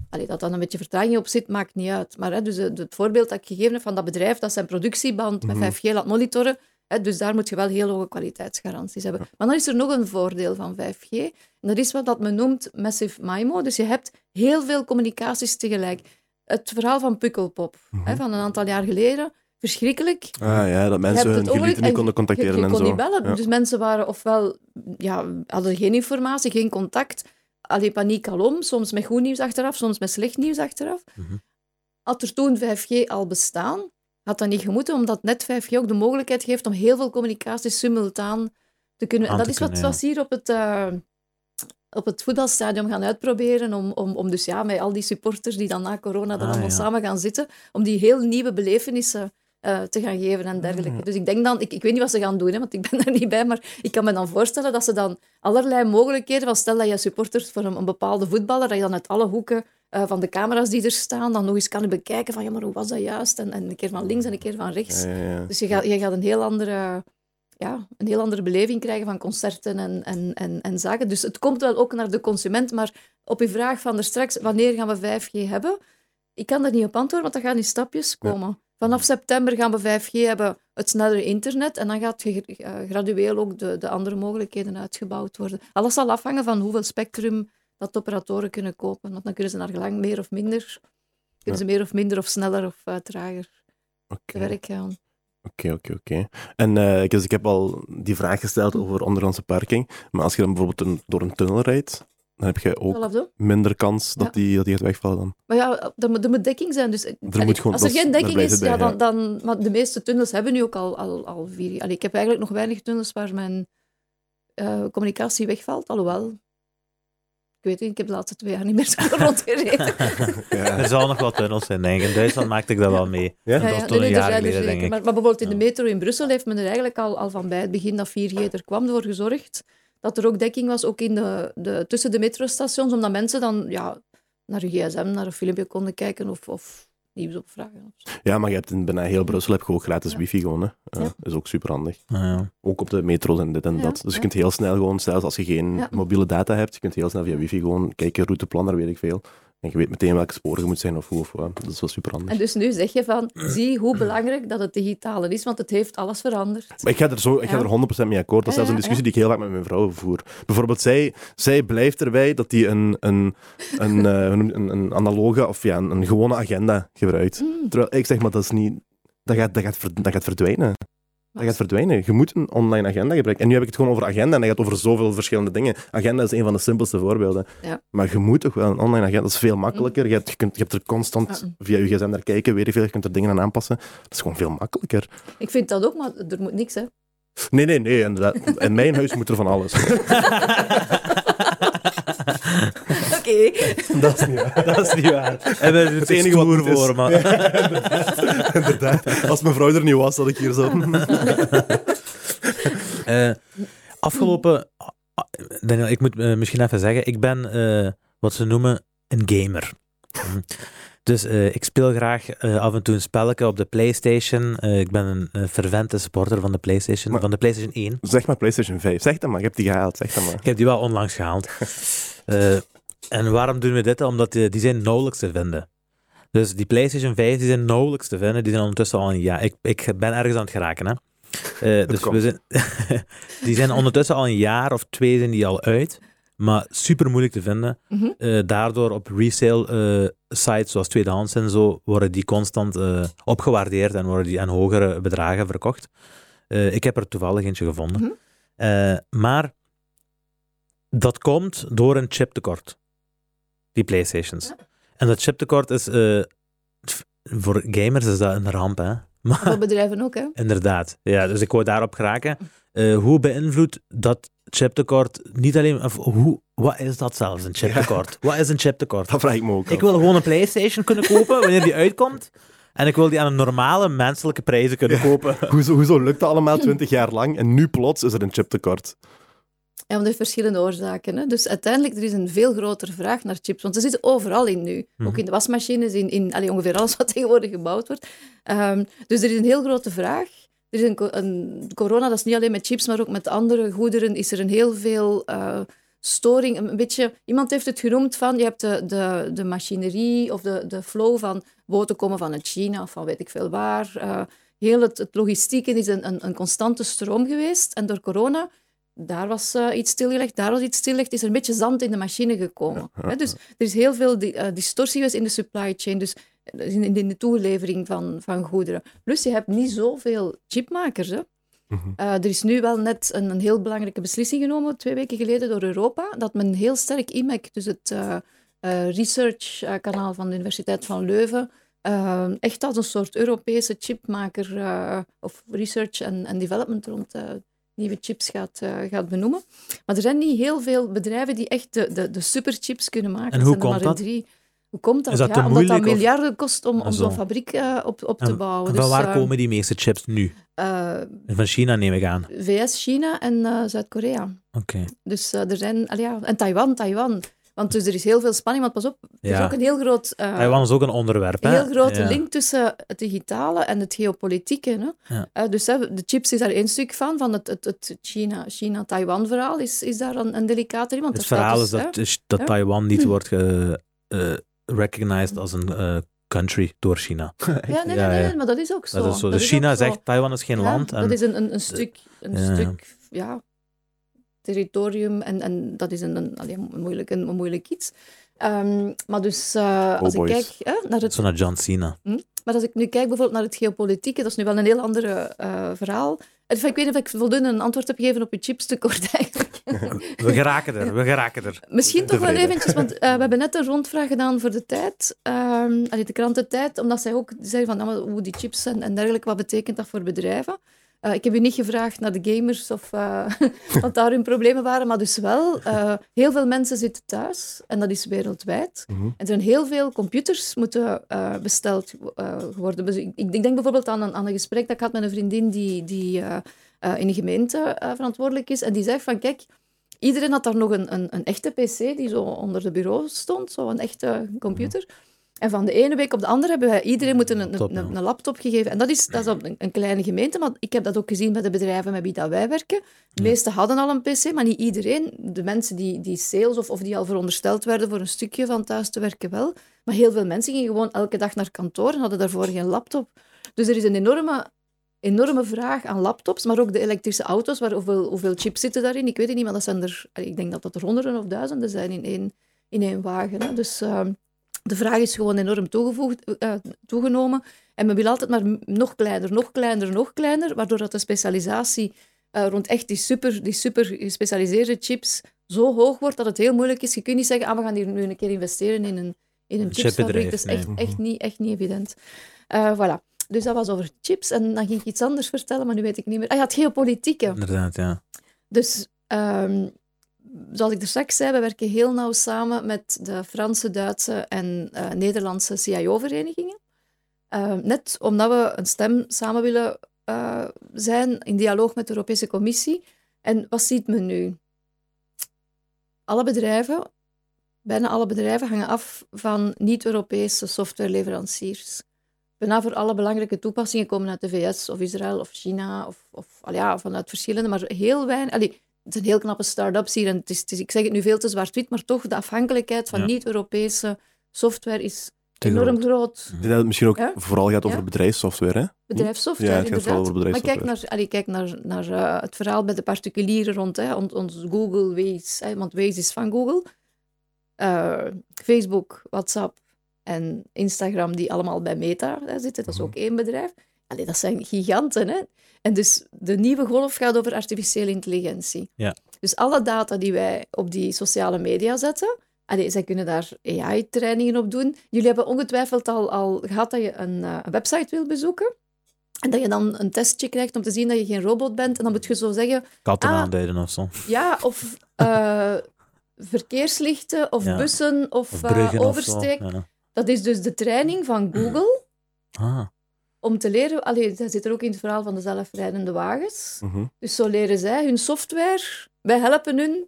allee, dat dan een beetje vertraging op zit, maakt niet uit. Maar hè, dus het, het voorbeeld dat ik gegeven heb van dat bedrijf dat zijn productieband Mhm. met 5G laat monitoren, hè, dus daar moet je wel heel hoge kwaliteitsgaranties hebben. Maar dan is er nog een voordeel van 5G. En dat is wat dat men noemt Massive MIMO. Dus je hebt heel veel communicaties tegelijk. Het verhaal van Pukkelpop, hè, van een aantal jaar geleden, verschrikkelijk. Ah ja, dat mensen hun geliefden en niet konden contacteren je, je en kon zo. niet bellen. Ja. Dus mensen waren ofwel, ja, hadden geen informatie, geen contact. Alleen paniek alom, soms met goed nieuws achteraf, soms met slecht nieuws achteraf. Mhm. Had er toen 5G al bestaan, had dat niet gemoeten, omdat net 5G ook de mogelijkheid geeft om heel veel communicaties simultaan te kunnen. En dat is wat ja. zoals hier op het, eh, op het voetbalstadion gaan uitproberen, om, om, om dus ja, met al die supporters die dan na corona dan Ah, allemaal ja. samen gaan zitten, om die heel nieuwe belevenissen eh, te gaan geven en dergelijke. Mm. Dus ik denk dan, ik, ik weet niet wat ze gaan doen, hè, want ik ben daar (laughs) niet bij, maar ik kan me dan voorstellen dat ze dan allerlei mogelijkheden, van stel dat je supportert voor een, een bepaalde voetballer, dat je dan uit alle hoeken eh, van de camera's die er staan, dan nog eens kan bekijken van, ja, maar hoe was dat juist? En, en een keer van links en een keer van rechts. Ja, ja, ja. Dus je gaat, je gaat een, heel andere, ja, een heel andere beleving krijgen van concerten en, en, en, en zaken. Dus het komt wel ook naar de consument. Maar op uw vraag van er straks, wanneer gaan we 5G hebben? Ik kan daar niet op antwoorden, want dat gaat in stapjes komen. Vanaf september gaan we 5G hebben, het snellere internet. En dan gaat eh, gradueel ook de, de andere mogelijkheden uitgebouwd worden. Alles zal afhangen van hoeveel spectrum dat de operatoren kunnen kopen. Want dan kunnen ze naar gelang meer of minder, kunnen ze meer of minder of sneller of trager Oké. te werk gaan. Oké, oké, oké. En eh, dus ik heb al die vraag gesteld over ondergrondse parking. Maar als je dan bijvoorbeeld een- door een tunnel rijdt, dan heb je ook minder kans dat, Ja. die, dat die gaat wegvallen dan. Maar ja, er moet, er moet dekking zijn. Dus, allee, moet gewoon- als er geen dekking is, ja, dan, dan... Maar de meeste tunnels hebben nu ook al, al, al vier... Allee, ik heb eigenlijk nog weinig tunnels waar mijn eh, communicatie wegvalt. Alhoewel... Ik weet niet, ik heb de laatste twee jaar niet meer (laughs) zo rondgereden. Ja. Er zal nog wel tunnels zijn, denk ik. In Duitsland maakte ik dat wel mee. Ja? Dat was toen nee, een er jaar er geleden, denk ik. Maar, maar bijvoorbeeld in de metro in Brussel heeft men er eigenlijk al, al van bij het begin dat 4G er kwam voor gezorgd dat er ook dekking was, ook in de, de, tussen de metrostations, omdat mensen dan ja, naar hun gsm, naar een filmpje konden kijken of, of nieuws opvragen. Of zo. ja, maar je hebt in bijna heel Brussel heb je ook gratis Ja. wifi gewoon. Hè. Eh, Ja. is ook super handig. Ah, ja. Ook op de metro's en dit en Ja, dat. Dus je ja. kunt heel snel gewoon, zelfs als je geen Ja. mobiele data hebt, je kunt heel snel via wifi gewoon kijken, routeplanner, weet ik veel. En je weet meteen welke sporen je moet zijn of hoe of wat. Dat is wel super handig. En dus nu zeg je van, zie hoe belangrijk dat het digitale is, want het heeft alles veranderd. Maar ik ga er, zo, ik ga er 100% mee akkoord. Dat is zelfs een discussie die ik heel vaak met mijn vrouw voer. Bijvoorbeeld, zij, zij blijft erbij dat hij een, een, een, (laughs) eh, een, een analoge of ja, een, een gewone agenda gebruikt. Mm. Terwijl ik zeg, maar dat is niet... Dat gaat, dat gaat, dat gaat verdwijnen. Dat gaat verdwijnen. Je moet een online agenda gebruiken. En nu heb ik het gewoon over agenda en dat gaat over zoveel verschillende dingen. Agenda is een van de simpelste voorbeelden. Ja. Maar je moet toch wel een online agenda. Dat is veel makkelijker. Je, hebt, je, kunt, je hebt er constant via je gsm naar kijken, weet je veel. Je kunt er dingen aan aanpassen. Dat is gewoon veel makkelijker. Ik vind dat ook, maar er moet niks, hè. Nee, nee, nee. Inderdaad. In mijn huis moet er van alles. (laughs) (laughs) Oké. (laughs) Dat is niet waar. Dat is niet waar. En daar doet enige enige wat is- voor, maar... (laughs) Inderdaad. Als mijn vrouw er niet was, had ik hier zo... (laughs) Eh, afgelopen... Daniel, ik moet eh, misschien even zeggen, ik ben eh, wat ze noemen een gamer. Dus eh, ik speel graag eh, af en toe een spelletje op de PlayStation. Eh, ik ben een fervente supporter van de PlayStation, Maar- van de PlayStation 1. Zeg maar PlayStation 5. Zeg dat maar. Ik heb die gehaald. Zeg dat maar. Ik heb die wel onlangs gehaald. Eh, en waarom doen we dit? Omdat die, die zijn nauwelijks te vinden. Dus die PlayStation 5 die zijn nauwelijks te vinden. Die zijn ondertussen al een jaar. Ik, ik ben ergens aan het geraken. Hè. Eh, dus komt. we zijn, (laughs) die zijn ondertussen al een jaar of twee zijn die al uit. Maar super moeilijk te vinden. Eh, daardoor op resale eh, sites zoals tweedehands en zo worden die constant eh, opgewaardeerd en worden die aan hogere bedragen verkocht. Eh, ik heb er toevallig eentje gevonden. Mhm. Eh, maar dat komt door een chiptekort. Die PlayStations. Ja. En dat chiptekort is eh, voor gamers is dat een ramp, hè? (laughs) Maar Voor bedrijven ook, hè. inderdaad. Ja, dus ik wou daarop geraken. Eh, hoe beïnvloedt dat chiptekort niet alleen... Of hoe, wat is dat zelfs, een chiptekort? Wat is een chiptekort? Dat vraag ik me ook Ik wil gewoon een PlayStation kunnen kopen wanneer die uitkomt. En ik wil die aan een normale menselijke prijzen kunnen kopen. Hoezo, hoezo lukt dat allemaal 20 jaar lang en nu plots is er een chiptekort? Want dat heeft verschillende oorzaken. Hè. Dus uiteindelijk er is een veel grotere vraag naar chips. Want ze zitten overal in nu. Mhm. Ook in de wasmachines, in, in allee, ongeveer alles wat tegenwoordig gebouwd wordt. Ehm, dus er is een heel grote vraag. Er is een, een corona, dat is niet alleen met chips, maar ook met andere goederen, is er een heel veel eh, storing. Een, beetje, iemand heeft het genoemd van, je hebt de, de, de machinerie of de, de flow van boten komen vanuit China of van weet ik veel waar. Eh, heel het, het logistieke is een, een, een constante stroom geweest. En door corona daar was eh, iets stilgelegd, daar was iets stilgelegd, is er een beetje zand in de machine gekomen. Hè? Dus er is heel veel di- eh, distortie geweest in de supply chain, dus eh, in, in de toelevering van, van goederen. Plus, je hebt niet zoveel chipmakers. Hè? Mhm. Er is nu wel net een, een heel belangrijke beslissing genomen, twee weken geleden, door Europa, dat men heel sterk IMEC, dus het research-kanaal van de Universiteit van Leuven, echt als een soort Europese chipmaker of research en, en development rond nieuwe chips gaat, eh, gaat benoemen. Maar er zijn niet heel veel bedrijven die echt de, de, de superchips kunnen maken. En hoe er komt maar dat? Drie. Hoe komt dat? Is dat ja, omdat dat moeilijk miljarden kost om, om Zo. zo'n fabriek eh, op, op te En bouwen. Van Dus, waar eh, komen die meeste chips nu? Van China neem ik aan. VS, China en Zuid-Korea. Oké. Dus er zijn... ja, en Taiwan, Taiwan. Want dus er is heel veel spanning, want pas op, er is Ja. ook een heel groot... eh, Taiwan is ook een onderwerp, een heel grote Ja. link tussen het digitale en het geopolitieke. Hè? Ja. Eh, dus hè, de chips is daar één stuk van. van het, het, het China- China-Taiwan-verhaal is, is daar een, een delicate in. Want Het er verhaal is dus, dat, is dat Ja. Taiwan niet wordt ge, eh, recognized als een eh, country door China. (laughs) Ja, nee, nee, nee, maar dat is ook zo. Dat is zo. Dat Dus is China zegt Taiwan is geen land. En, Dat is een, een, een stuk, een stuk ja, territorium en, en dat is een, een, allee, een, moeilijk, een, een moeilijk iets. Ehm, maar dus eh, als ik kijk hè, naar het Zo naar John Cena. Maar als ik nu kijk bijvoorbeeld naar het geopolitieke, dat is nu wel een heel ander eh, verhaal. Ik weet niet of ik voldoende een antwoord heb gegeven op je chipstekort (laughs) eigenlijk. (laughs) We geraken er, we geraken er. Misschien toch wel eventjes, want eh, we hebben net een rondvraag gedaan voor de tijd, allee, de krantentijd, omdat zij ook zeiden van nou, hoe die chips en, en dergelijke, wat betekent dat voor bedrijven? Eh, ik heb u niet gevraagd naar de gamers of eh, (laughs) wat daar hun problemen waren, maar dus wel, eh, heel veel mensen zitten thuis en dat is wereldwijd. Mhm. En er zijn heel veel computers moeten besteld worden. Dus ik, ik denk bijvoorbeeld aan een, aan een gesprek dat ik had met een vriendin die, die in een gemeente verantwoordelijk is. En die zegt van, kijk, iedereen had daar nog een, een, een echte pc die zo onder de bureau stond, zo een echte computer. En van de ene week op de andere hebben wij iedereen moeten een, Top, een, laptop gegeven. En dat is, dat is op een, een kleine gemeente, maar ik heb dat ook gezien bij de bedrijven met wie dat wij werken. De meesten hadden al een pc, maar niet iedereen. De mensen die, die sales of, of die al verondersteld werden voor een stukje van thuis te werken wel. Maar heel veel mensen gingen gewoon elke dag naar kantoor en hadden daarvoor geen laptop. Dus er is een enorme, enorme vraag aan laptops, maar ook de elektrische auto's. Waar, hoeveel, hoeveel chips zitten daarin? Ik weet het niet, maar dat zijn er, ik denk dat dat er honderden of duizenden zijn in één, in één wagen. Hè. Dus ehm, de vraag is gewoon enorm toegevoegd, eh, toegenomen. En men wil altijd maar nog kleiner, nog kleiner, nog kleiner, waardoor dat de specialisatie eh, rond echt die super, die super gespecialiseerde chips zo hoog wordt dat het heel moeilijk is. Je kunt niet zeggen, ah, we gaan hier nu een keer investeren in een, in een chipsfabriek. Dat is echt, echt, niet, echt niet evident. Eh, voilà. Dus dat was over chips. En dan ging ik iets anders vertellen, maar nu weet ik niet meer. Ah ja, het geopolitieke. Inderdaad, ja. Dus ehm, zoals ik er straks zei, we werken heel nauw samen met de Franse, Duitse en eh, Nederlandse CIO-verenigingen. Ehm, net omdat we een stem samen willen eh, zijn in dialoog met de Europese Commissie. En wat ziet men nu? Alle bedrijven, bijna alle bedrijven, hangen af van niet-Europese softwareleveranciers. Bijna voor alle belangrijke toepassingen komen uit de VS of Israël of China of, of ja, vanuit verschillende, maar heel weinig. Het zijn heel knappe start-ups hier en het is, het is- ik zeg het nu veel te zwart-wit, maar toch de afhankelijkheid van Ja. niet-Europese software is Te enorm groot. groot. Ik denk dat het misschien ook Ja? vooral gaat over bedrijfssoftware. Hè? Bedrijfssoftware, Ja, het gaat vooral inderdaad. over Maar kijk bedrijfssoftware. naar, allee, kijk naar, naar eh, het verhaal bij de particulieren rond hè, on- ons Google, Waze, hè, want Waze is van Google. Eh, Facebook, WhatsApp en Instagram, die allemaal bij Meta hè, zitten, dat is ook één bedrijf. Allee, dat zijn giganten. Hè? En dus de nieuwe golf gaat over artificiële intelligentie. Ja. Dus alle data die wij op die sociale media zetten, allee, zij kunnen daar AI-trainingen op doen. Jullie hebben ongetwijfeld al, al gehad dat je een, eh, een website wil bezoeken. En dat je dan een testje krijgt om te zien dat je geen robot bent. En dan moet je zo zeggen, Katten Ah. aanduiden of zo. ja, of eh, verkeerslichten, of Ja. bussen, of, Of eh, bruggen of zo. oversteek. Ja. Dat is dus de training van Google Ah, om te leren... Allee, dat zit er ook in het verhaal van de zelfrijdende wagens. Mhm. Dus zo leren zij hun software. Wij helpen hun.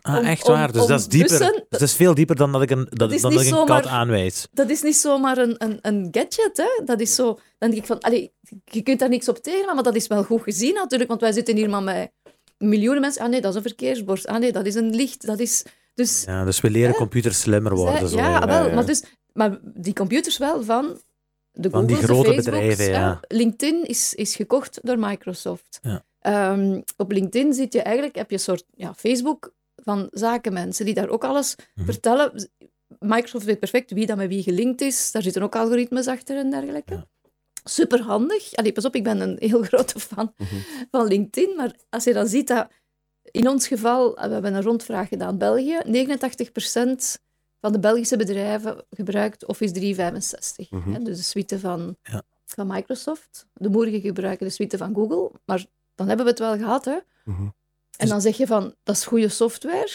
Ah, Om- echt om- waar. Dus om dat is dieper. bussen- Dus dat is veel dieper dan dat ik een, dat, dan dat ik een zomaar- kat aanwijs. Dat is niet zomaar een, een, een gadget. Hè? Dat is zo... Dan denk ik van... Allee, je kunt daar niks op tegen, maar dat is wel goed gezien natuurlijk. Want wij zitten hier maar met miljoenen mensen. Ah nee, dat is een verkeersbord. Ah nee, dat is een licht. Dat is... Dus Ja, dus we leren Hè? computers slimmer worden. Zij- zo, ja, hè. wel, ja. Maar, dus, maar die computers wel van de Van die grote de Facebooks, bedrijven, ja. hè. LinkedIn is, is gekocht door Microsoft. Ja. Ehm, op LinkedIn zit je eigenlijk, heb je een soort ja, Facebook van zakenmensen die daar ook alles Mhm. vertellen. Microsoft weet perfect wie dat met wie gelinkt is. Daar zitten ook algoritmes achter en dergelijke. Ja. Superhandig. Allee, pas op, ik ben een heel (laughs) grote fan Mhm. van LinkedIn. Maar als je dan ziet dat in ons geval, we hebben een rondvraag gedaan, België, 89% van de Belgische bedrijven gebruikt Office 365. Mhm. hè, dus de suite van, Ja. van Microsoft. De moerigen gebruiken de suite van Google. Maar dan hebben we het wel gehad. Hè? Mhm. En Dus- dan zeg je van, dat is goede software.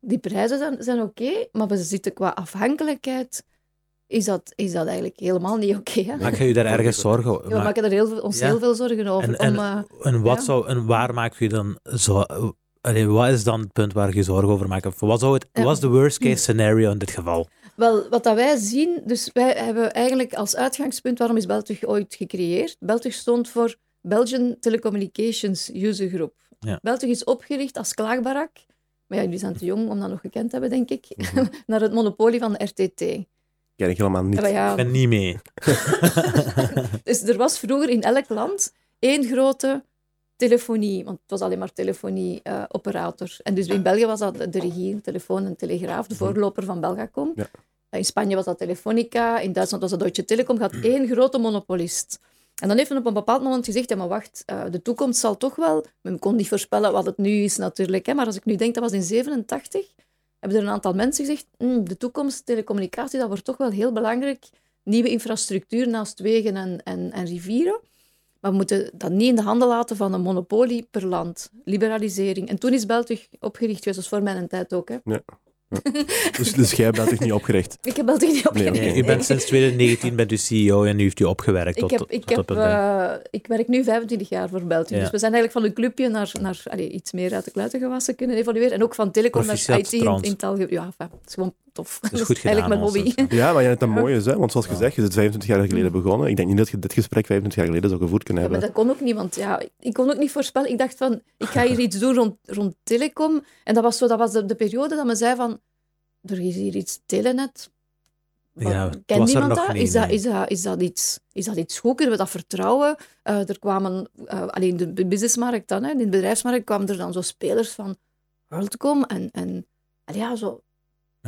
Die prijzen zijn, zijn oké, maar we zitten qua afhankelijkheid... Is dat, is dat eigenlijk helemaal niet oké. hè? Maak je je daar ergens zorgen Ja, we maken er heel, veel- ons Ja. heel veel zorgen over. En, en, om, eh, en, wat ja. zou, en waar maak je dan zo... Allee, wat is dan het punt waar je je zorgen over maakt? Of wat, zou het, Ja. wat is de worst case scenario in dit geval? Wel, wat dat wij zien, dus wij hebben eigenlijk als uitgangspunt, waarom is Beltug ooit gecreëerd? Beltug stond voor Belgian Telecommunications User Group. Ja. Beltug is opgericht als klaagbarak, maar ja, jullie zijn te jong om dat nog gekend te hebben, denk ik, Mhm. (laughs) naar het monopolie van de RTT. Ken ik helemaal niet. Ja, Ik ben niet mee. (laughs) (laughs) dus er was vroeger in elk land één grote telefonie, want het was alleen maar telefonie-operator. en dus in België was dat de regie, telefoon en telegraaf, de voorloper van Belgacom. Ja. In Spanje was dat Telefonica, in Duitsland was dat Deutsche Telekom. Je had één grote monopolist. En dan heeft men op een bepaald moment gezegd, ja, maar wacht, eh, de toekomst zal toch wel... Men kon niet voorspellen wat het nu is natuurlijk, hè, maar als ik nu denk, dat was in 87, hebben er een aantal mensen gezegd, "Hmm, de toekomst, telecommunicatie, dat wordt toch wel heel belangrijk. Nieuwe infrastructuur naast wegen en, en, en rivieren. Maar we moeten dat niet in de handen laten van een monopolie per land. Liberalisering. En toen is België opgericht geweest, dat is voor mijn tijd ook. Hè. (laughs) Dus, dus jij bent toch niet opgericht? Ik heb België niet opgericht. Nee, u bent sinds 2019 bent u CEO en nu heeft u opgewerkt Ik, tot, heb, tot ik, op heb, het punt. eh, ik werk nu 25 jaar voor België. Ja. Dus we zijn eigenlijk van een clubje naar, naar allee, iets meer uit de kluiten gewassen kunnen evolueren. En ook van telecom naar IT in, in het algemeen. Ja, enfin, het is gewoon tof. Dat is (laughs) is, goed gedaan, eigenlijk mijn hobby. Ja, maar jij hebt dat (laughs) mooi is, hè? want zoals gezegd, je bent 25 jaar geleden begonnen. Ik denk niet dat je dit gesprek 25 jaar geleden zou gevoerd kunnen Ja, maar hebben. dat kon ook niet, want ja, ik kon ook niet voorspellen. Ik dacht van, ik ga hier (laughs) iets doen rond, rond telecom. En dat was, zo, dat was de, de periode dat men zei van, er is hier iets telenet. Ja, Kent niemand dat? niet, Is, dat, is, dat, is, dat iets, is dat iets goed? Kunnen we dat vertrouwen? Eh, er kwamen, eh, alleen de de businessmarkt dan, hè, in de bedrijfsmarkt kwamen er dan zo spelers van WorldCom en, en, en ja, zo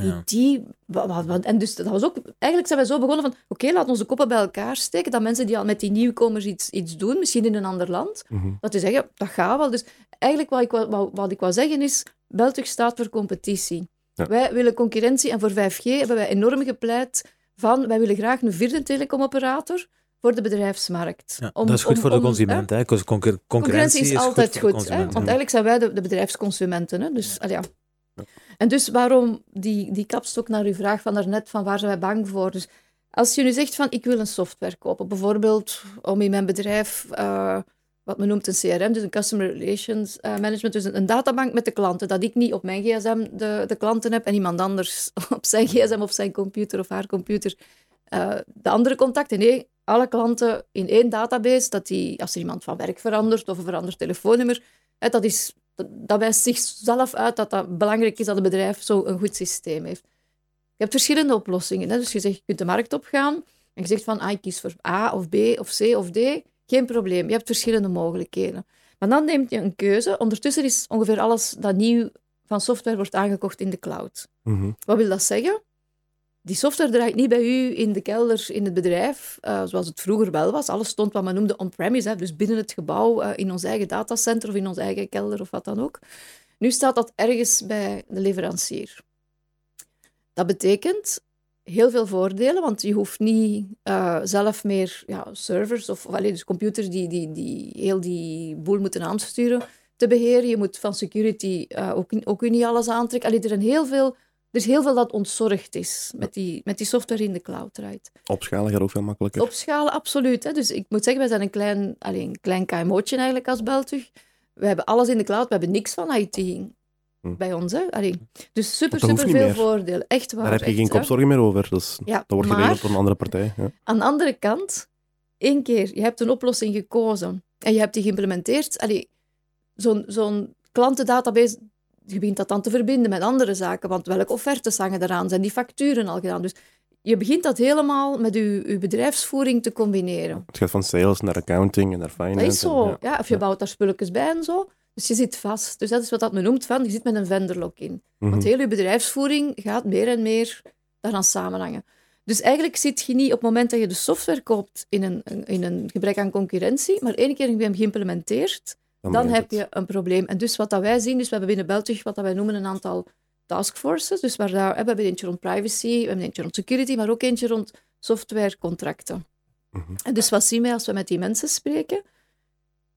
Ja. die, en dus dat was ook, eigenlijk zijn wij zo begonnen van, oké, laat onze koppen bij elkaar steken, dat mensen die al met die nieuwkomers iets, iets doen, misschien in een ander land, Mhm. dat die zeggen, dat gaat wel. Dus eigenlijk wat ik, wou- wat, wat ik wou zeggen is, België staat voor competitie. Ja. Wij willen concurrentie en voor 5G hebben wij enorm gepleit van, wij willen graag een vierde telecomoperator voor de bedrijfsmarkt. Ja, Om- dat is goed om- voor de consument. Hè? Concur- Concurrentie, Concurrentie is, altijd goed, hè? want eigenlijk zijn wij de, de bedrijfsconsumenten. Hè? Dus. Ja. En dus waarom die, die kapstok naar uw vraag van daarnet, van waar zijn wij bang voor? Dus als je nu zegt van ik wil een software kopen, bijvoorbeeld om in mijn bedrijf, eh, wat men noemt een CRM, dus een Customer Relations eh, Management, dus een, databank met de klanten, dat ik niet op mijn gsm de, de klanten heb en iemand anders (laughs) op zijn gsm of zijn computer of haar computer eh, de andere contacten. Nee, alle klanten in één database, dat die, als er iemand van werk verandert of een veranderd telefoonnummer, hè, dat, is, dat, wijst zichzelf uit dat dat belangrijk is dat een bedrijf zo een goed systeem heeft. Je hebt verschillende oplossingen. Hè? Dus je zegt, je kunt de markt opgaan en je zegt van, ah, ik kies voor A of B of C of D. Geen probleem, je hebt verschillende mogelijkheden. Maar dan neemt je een keuze. Ondertussen is ongeveer alles dat nieuw van software wordt aangekocht in de cloud. Mhm. Wat wil dat zeggen? Die software draait niet bij u in de kelder in het bedrijf, eh, zoals het vroeger wel was. Alles stond wat men noemde on-premise, dus binnen het gebouw, eh, in ons eigen datacenter of in ons eigen kelder of wat dan ook. Nu staat dat ergens bij de leverancier. Dat betekent heel veel voordelen, want je hoeft niet eh, zelf meer ja, servers of, dus computers die, die, die heel die boel moeten aansturen te beheren. Je moet van security ook, ook niet alles aantrekken. Allee, er, zijn heel veel, er is heel veel dat ontzorgd is met die, met die software in de cloud draait. Opschalen gaat ook veel makkelijker. Opschalen, absoluut. Hè. Dus ik moet zeggen, wij zijn een klein, allee, een klein KMO'tje eigenlijk als Beltug. We hebben alles in de cloud, we hebben niks van IT Hm. bij ons. Hè. Allee, dus super, super veel meer. voordelen. Echt waar. Daar heb je echt, geen kopzorgen meer over. Dus Ja, dat wordt geregeld door een andere partij. Ja. Aan de andere kant, één keer, je hebt een oplossing gekozen en je hebt die geïmplementeerd. Zo'n zo'n klantendatabase, je begint dat dan te verbinden met andere zaken, want welke offertes hangen eraan? Zijn die facturen al gedaan? Dus je begint dat helemaal met je, je bedrijfsvoering te combineren. Het gaat van sales naar accounting en naar finance. Dat is zo. en- Ja. of je bouwt daar spulletjes bij en zo. Dus je zit vast. Dus dat is wat dat men noemt van, je zit met een vendorlock in. Mhm. Want heel je bedrijfsvoering gaat meer en meer daaraan samenhangen. Dus eigenlijk zit je niet op het moment dat je de software koopt in een, in een gebrek aan concurrentie, maar één keer heb je hem geïmplementeerd, dan heb het. je een probleem. En dus wat dat wij zien, dus we hebben binnen België wat dat wij noemen een aantal taskforces. Dus waar daar, we hebben eentje rond privacy, we hebben eentje rond security, maar ook eentje rond softwarecontracten. Mhm. En dus wat zien wij als we met die mensen spreken?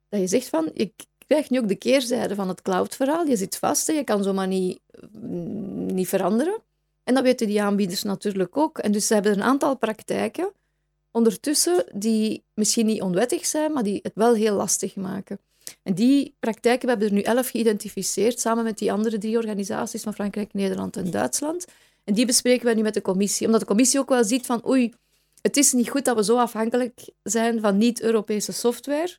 Dat je zegt van, je krijgt nu ook de keerzijde van het cloud-verhaal. Je zit vast, hè, je kan zomaar niet, mm, niet veranderen. En dat weten die aanbieders natuurlijk ook. En dus ze hebben een aantal praktijken ondertussen die misschien niet onwettig zijn, maar die het wel heel lastig maken. En die praktijken, we hebben er nu elf geïdentificeerd, samen met die andere drie organisaties van Frankrijk, Nederland en Duitsland. En die bespreken wij nu met de commissie, omdat de commissie ook wel ziet van oei, het is niet goed dat we zo afhankelijk zijn van niet-Europese software.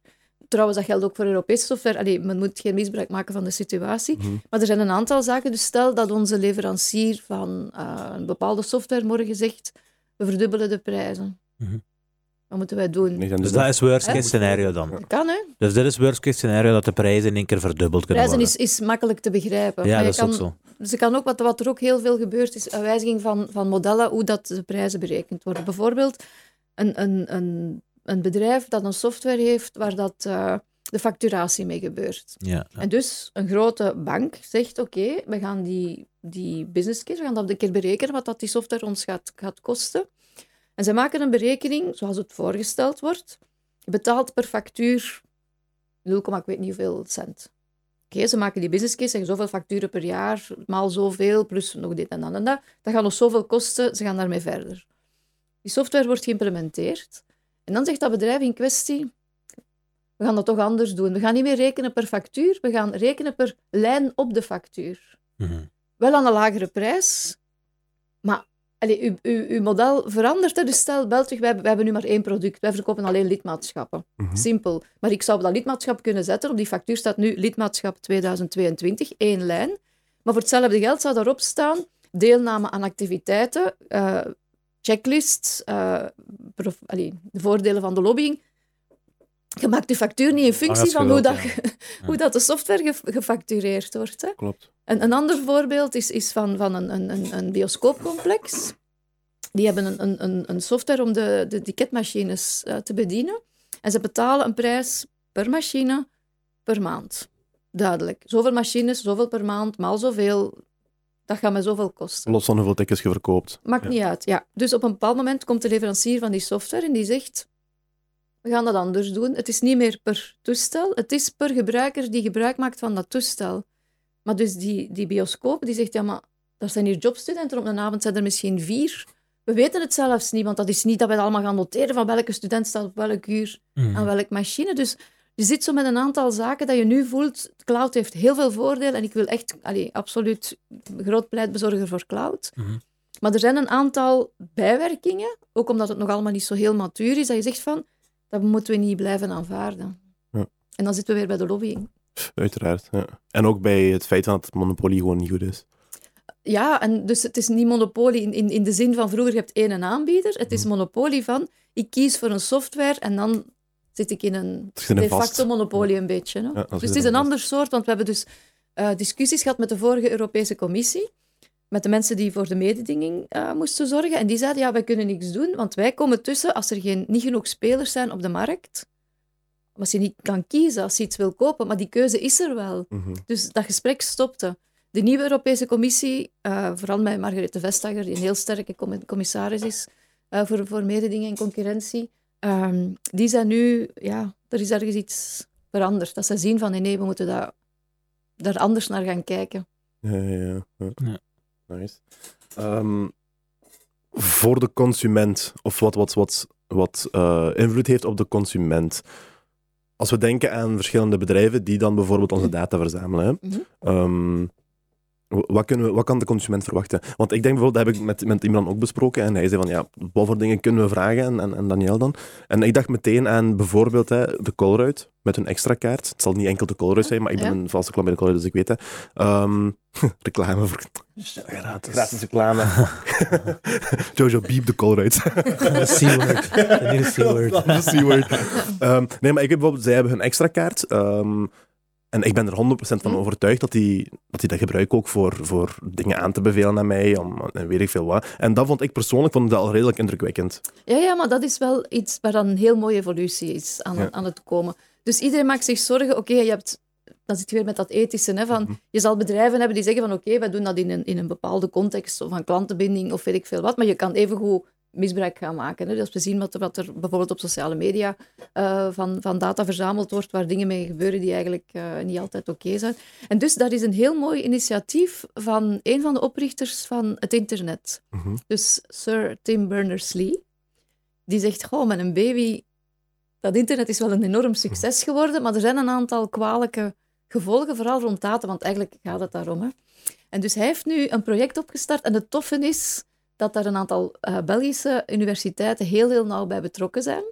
Trouwens, dat geldt ook voor Europese software. Allee, men moet geen misbruik maken van de situatie. Mhm. Maar er zijn een aantal zaken. Dus stel dat onze leverancier van eh, een bepaalde software morgen zegt, we verdubbelen de prijzen. Mhm. Wat moeten wij doen? Nee, Dus dat is worst case scenario dan. Dat kan, hè? Dus dit is worst case scenario dat de prijzen in één keer verdubbeld kunnen Prijzen worden. is, is makkelijk te begrijpen. ja, Maar dat je is ook kan, zo. Dus kan ook, wat, wat er ook heel veel gebeurt, is een wijziging van, van modellen, hoe dat de prijzen berekend worden. Bijvoorbeeld, een, een, een een bedrijf dat een software heeft waar dat, eh, de facturatie mee gebeurt. Ja. En dus een grote bank zegt, oké, we gaan die, die business case, we gaan dat een keer berekenen, wat dat die software ons gaat, gaat kosten. En ze maken een berekening zoals het voorgesteld wordt. Je betaalt per factuur 0, ik weet niet hoeveel cent. Oké, ze maken die business case, zeggen zoveel facturen per jaar, maal zoveel, plus nog dit en dat en dat. Dat gaat nog zoveel kosten, ze gaan daarmee verder. Die software wordt geïmplementeerd. En dan zegt dat bedrijf in kwestie, we gaan dat toch anders doen. We gaan niet meer rekenen per factuur, we gaan rekenen per lijn op de factuur. Mhm. Wel aan een lagere prijs, maar allee, uw, model verandert. Hè. Dus stel, België, wij, hebben- wij hebben nu maar één product. Wij verkopen alleen lidmaatschappen. Mhm. Simpel. Maar ik zou dat lidmaatschap kunnen zetten. Op die factuur staat nu lidmaatschap 2022, één lijn. Maar voor hetzelfde geld zou daarop staan deelname aan activiteiten, eh, checklist, eh, allee, de voordelen van de lobbying. Je maakt de factuur niet in functie als je van hoe, dat, ja. (laughs) hoe dat de software ge- gefactureerd wordt. Hè. Klopt. Een, een ander voorbeeld is, is van, van een, een, een, bioscoopcomplex. Die hebben een, een, een, software om de, de ticketmachines eh, te bedienen. En ze betalen een prijs per machine per maand. Duidelijk. Zoveel machines, zoveel per maand, maal zoveel. Dat gaat met zoveel kosten. Los van hoeveel tickets je verkoopt. Maakt Ja. niet uit. Ja. Dus op een bepaald moment komt de leverancier van die software en die zegt: We gaan dat anders doen. Het is niet meer per toestel, het is per gebruiker die gebruik maakt van dat toestel. Maar dus die, die bioscoop die zegt: Ja, maar er zijn hier jobstudenten, op een avond zijn er misschien vier. We weten het zelfs niet, want dat is niet dat wij dat allemaal gaan noteren van welke student staat op welk uur Mhm. aan welk machine. Dus je zit zo met een aantal zaken dat je nu voelt, cloud heeft heel veel voordelen en ik wil echt allee, absoluut groot pleitbezorger voor cloud. Mhm. Maar er zijn een aantal bijwerkingen, ook omdat het nog allemaal niet zo heel matuur is, dat je zegt van, dat moeten we niet blijven aanvaarden. Ja. En dan zitten we weer bij de lobbying. Uiteraard. Ja. En ook bij het feit dat het monopolie gewoon niet goed is. Ja, en dus het is niet monopolie in, in, in de zin van vroeger je hebt één aanbieder. Het is monopolie van, ik kies voor een software en dan zit ik in een de facto monopolie een beetje. Ja, dat dus het is een vast. ander soort, want we hebben dus eh, discussies gehad met de vorige Europese Commissie, met de mensen die voor de mededinging eh, moesten zorgen. En die zeiden, ja, wij kunnen niks doen, want wij komen tussen als er geen, niet genoeg spelers zijn op de markt. Als je niet kan kiezen, als je iets wil kopen, maar die keuze is er wel. Mhm. Dus dat gesprek stopte. De nieuwe Europese Commissie, eh, vooral met Margarethe Vestager, die een heel sterke com- commissaris is eh, voor, voor mededingen en concurrentie, ehm, die zijn nu, ja, er is ergens iets veranderd. Dat ze zien van, nee, nee, we moeten daar, daar anders naar gaan kijken. Ja, ja, ja. ja. Nice. Ehm, voor de consument, of wat, wat, wat, wat eh, invloed heeft op de consument. Als we denken aan verschillende bedrijven die dan bijvoorbeeld onze data verzamelen, hè, Mhm. ehm, wat, kunnen we, wat kan de consument verwachten? Want ik denk bijvoorbeeld, dat heb ik met, met Imran ook besproken, en hij zei van, ja, wat voor dingen kunnen we vragen, en, en, en Daniel dan? En ik dacht meteen aan bijvoorbeeld hè, de Colruyt, met hun extra kaart. Het zal niet enkel de Colruyt zijn, maar ik ben Ja. een valse klant bij de Colruyt, dus ik weet het. Ehm, (laughs) reclame voor... Gratis. Gratis reclame. (laughs) Jojo, beep de Colruyt. De C-word. De C-word. (laughs) Dat is de C-word. Ehm, nee, maar ik weet bijvoorbeeld, zij hebben hun extra kaart. ehm, en ik ben er 100% van Hm. overtuigd dat die, dat die dat gebruiken ook voor, voor dingen aan te bevelen aan mij. Om, en weet ik veel wat. En dat vond ik persoonlijk vond ik dat al redelijk indrukwekkend. Ja, ja, maar dat is wel iets waar dan een heel mooie evolutie is aan, Ja. aan het komen. Dus iedereen maakt zich zorgen, oké, je hebt... Dan zit je weer met dat ethische, hè, van, Mhm. je zal bedrijven hebben die zeggen van oké, wij doen dat in een, in een bepaalde context of aan klantenbinding of weet ik veel wat, maar je kan evengoed misbruik gaan maken. Hè. Dus we zien wat er, wat er bijvoorbeeld op sociale media eh, van, van data verzameld wordt, waar dingen mee gebeuren die eigenlijk eh, niet altijd oké zijn. En dus dat is een heel mooi initiatief van een van de oprichters van het internet. Mhm. Dus Sir Tim Berners-Lee, die zegt, goh, met een baby, dat internet is wel een enorm succes geworden, maar er zijn een aantal kwalijke gevolgen, vooral rond data, want eigenlijk gaat het daarom. Hè. En dus hij heeft nu een project opgestart en het toffe is dat daar een aantal eh, Belgische universiteiten heel, heel nauw bij betrokken zijn.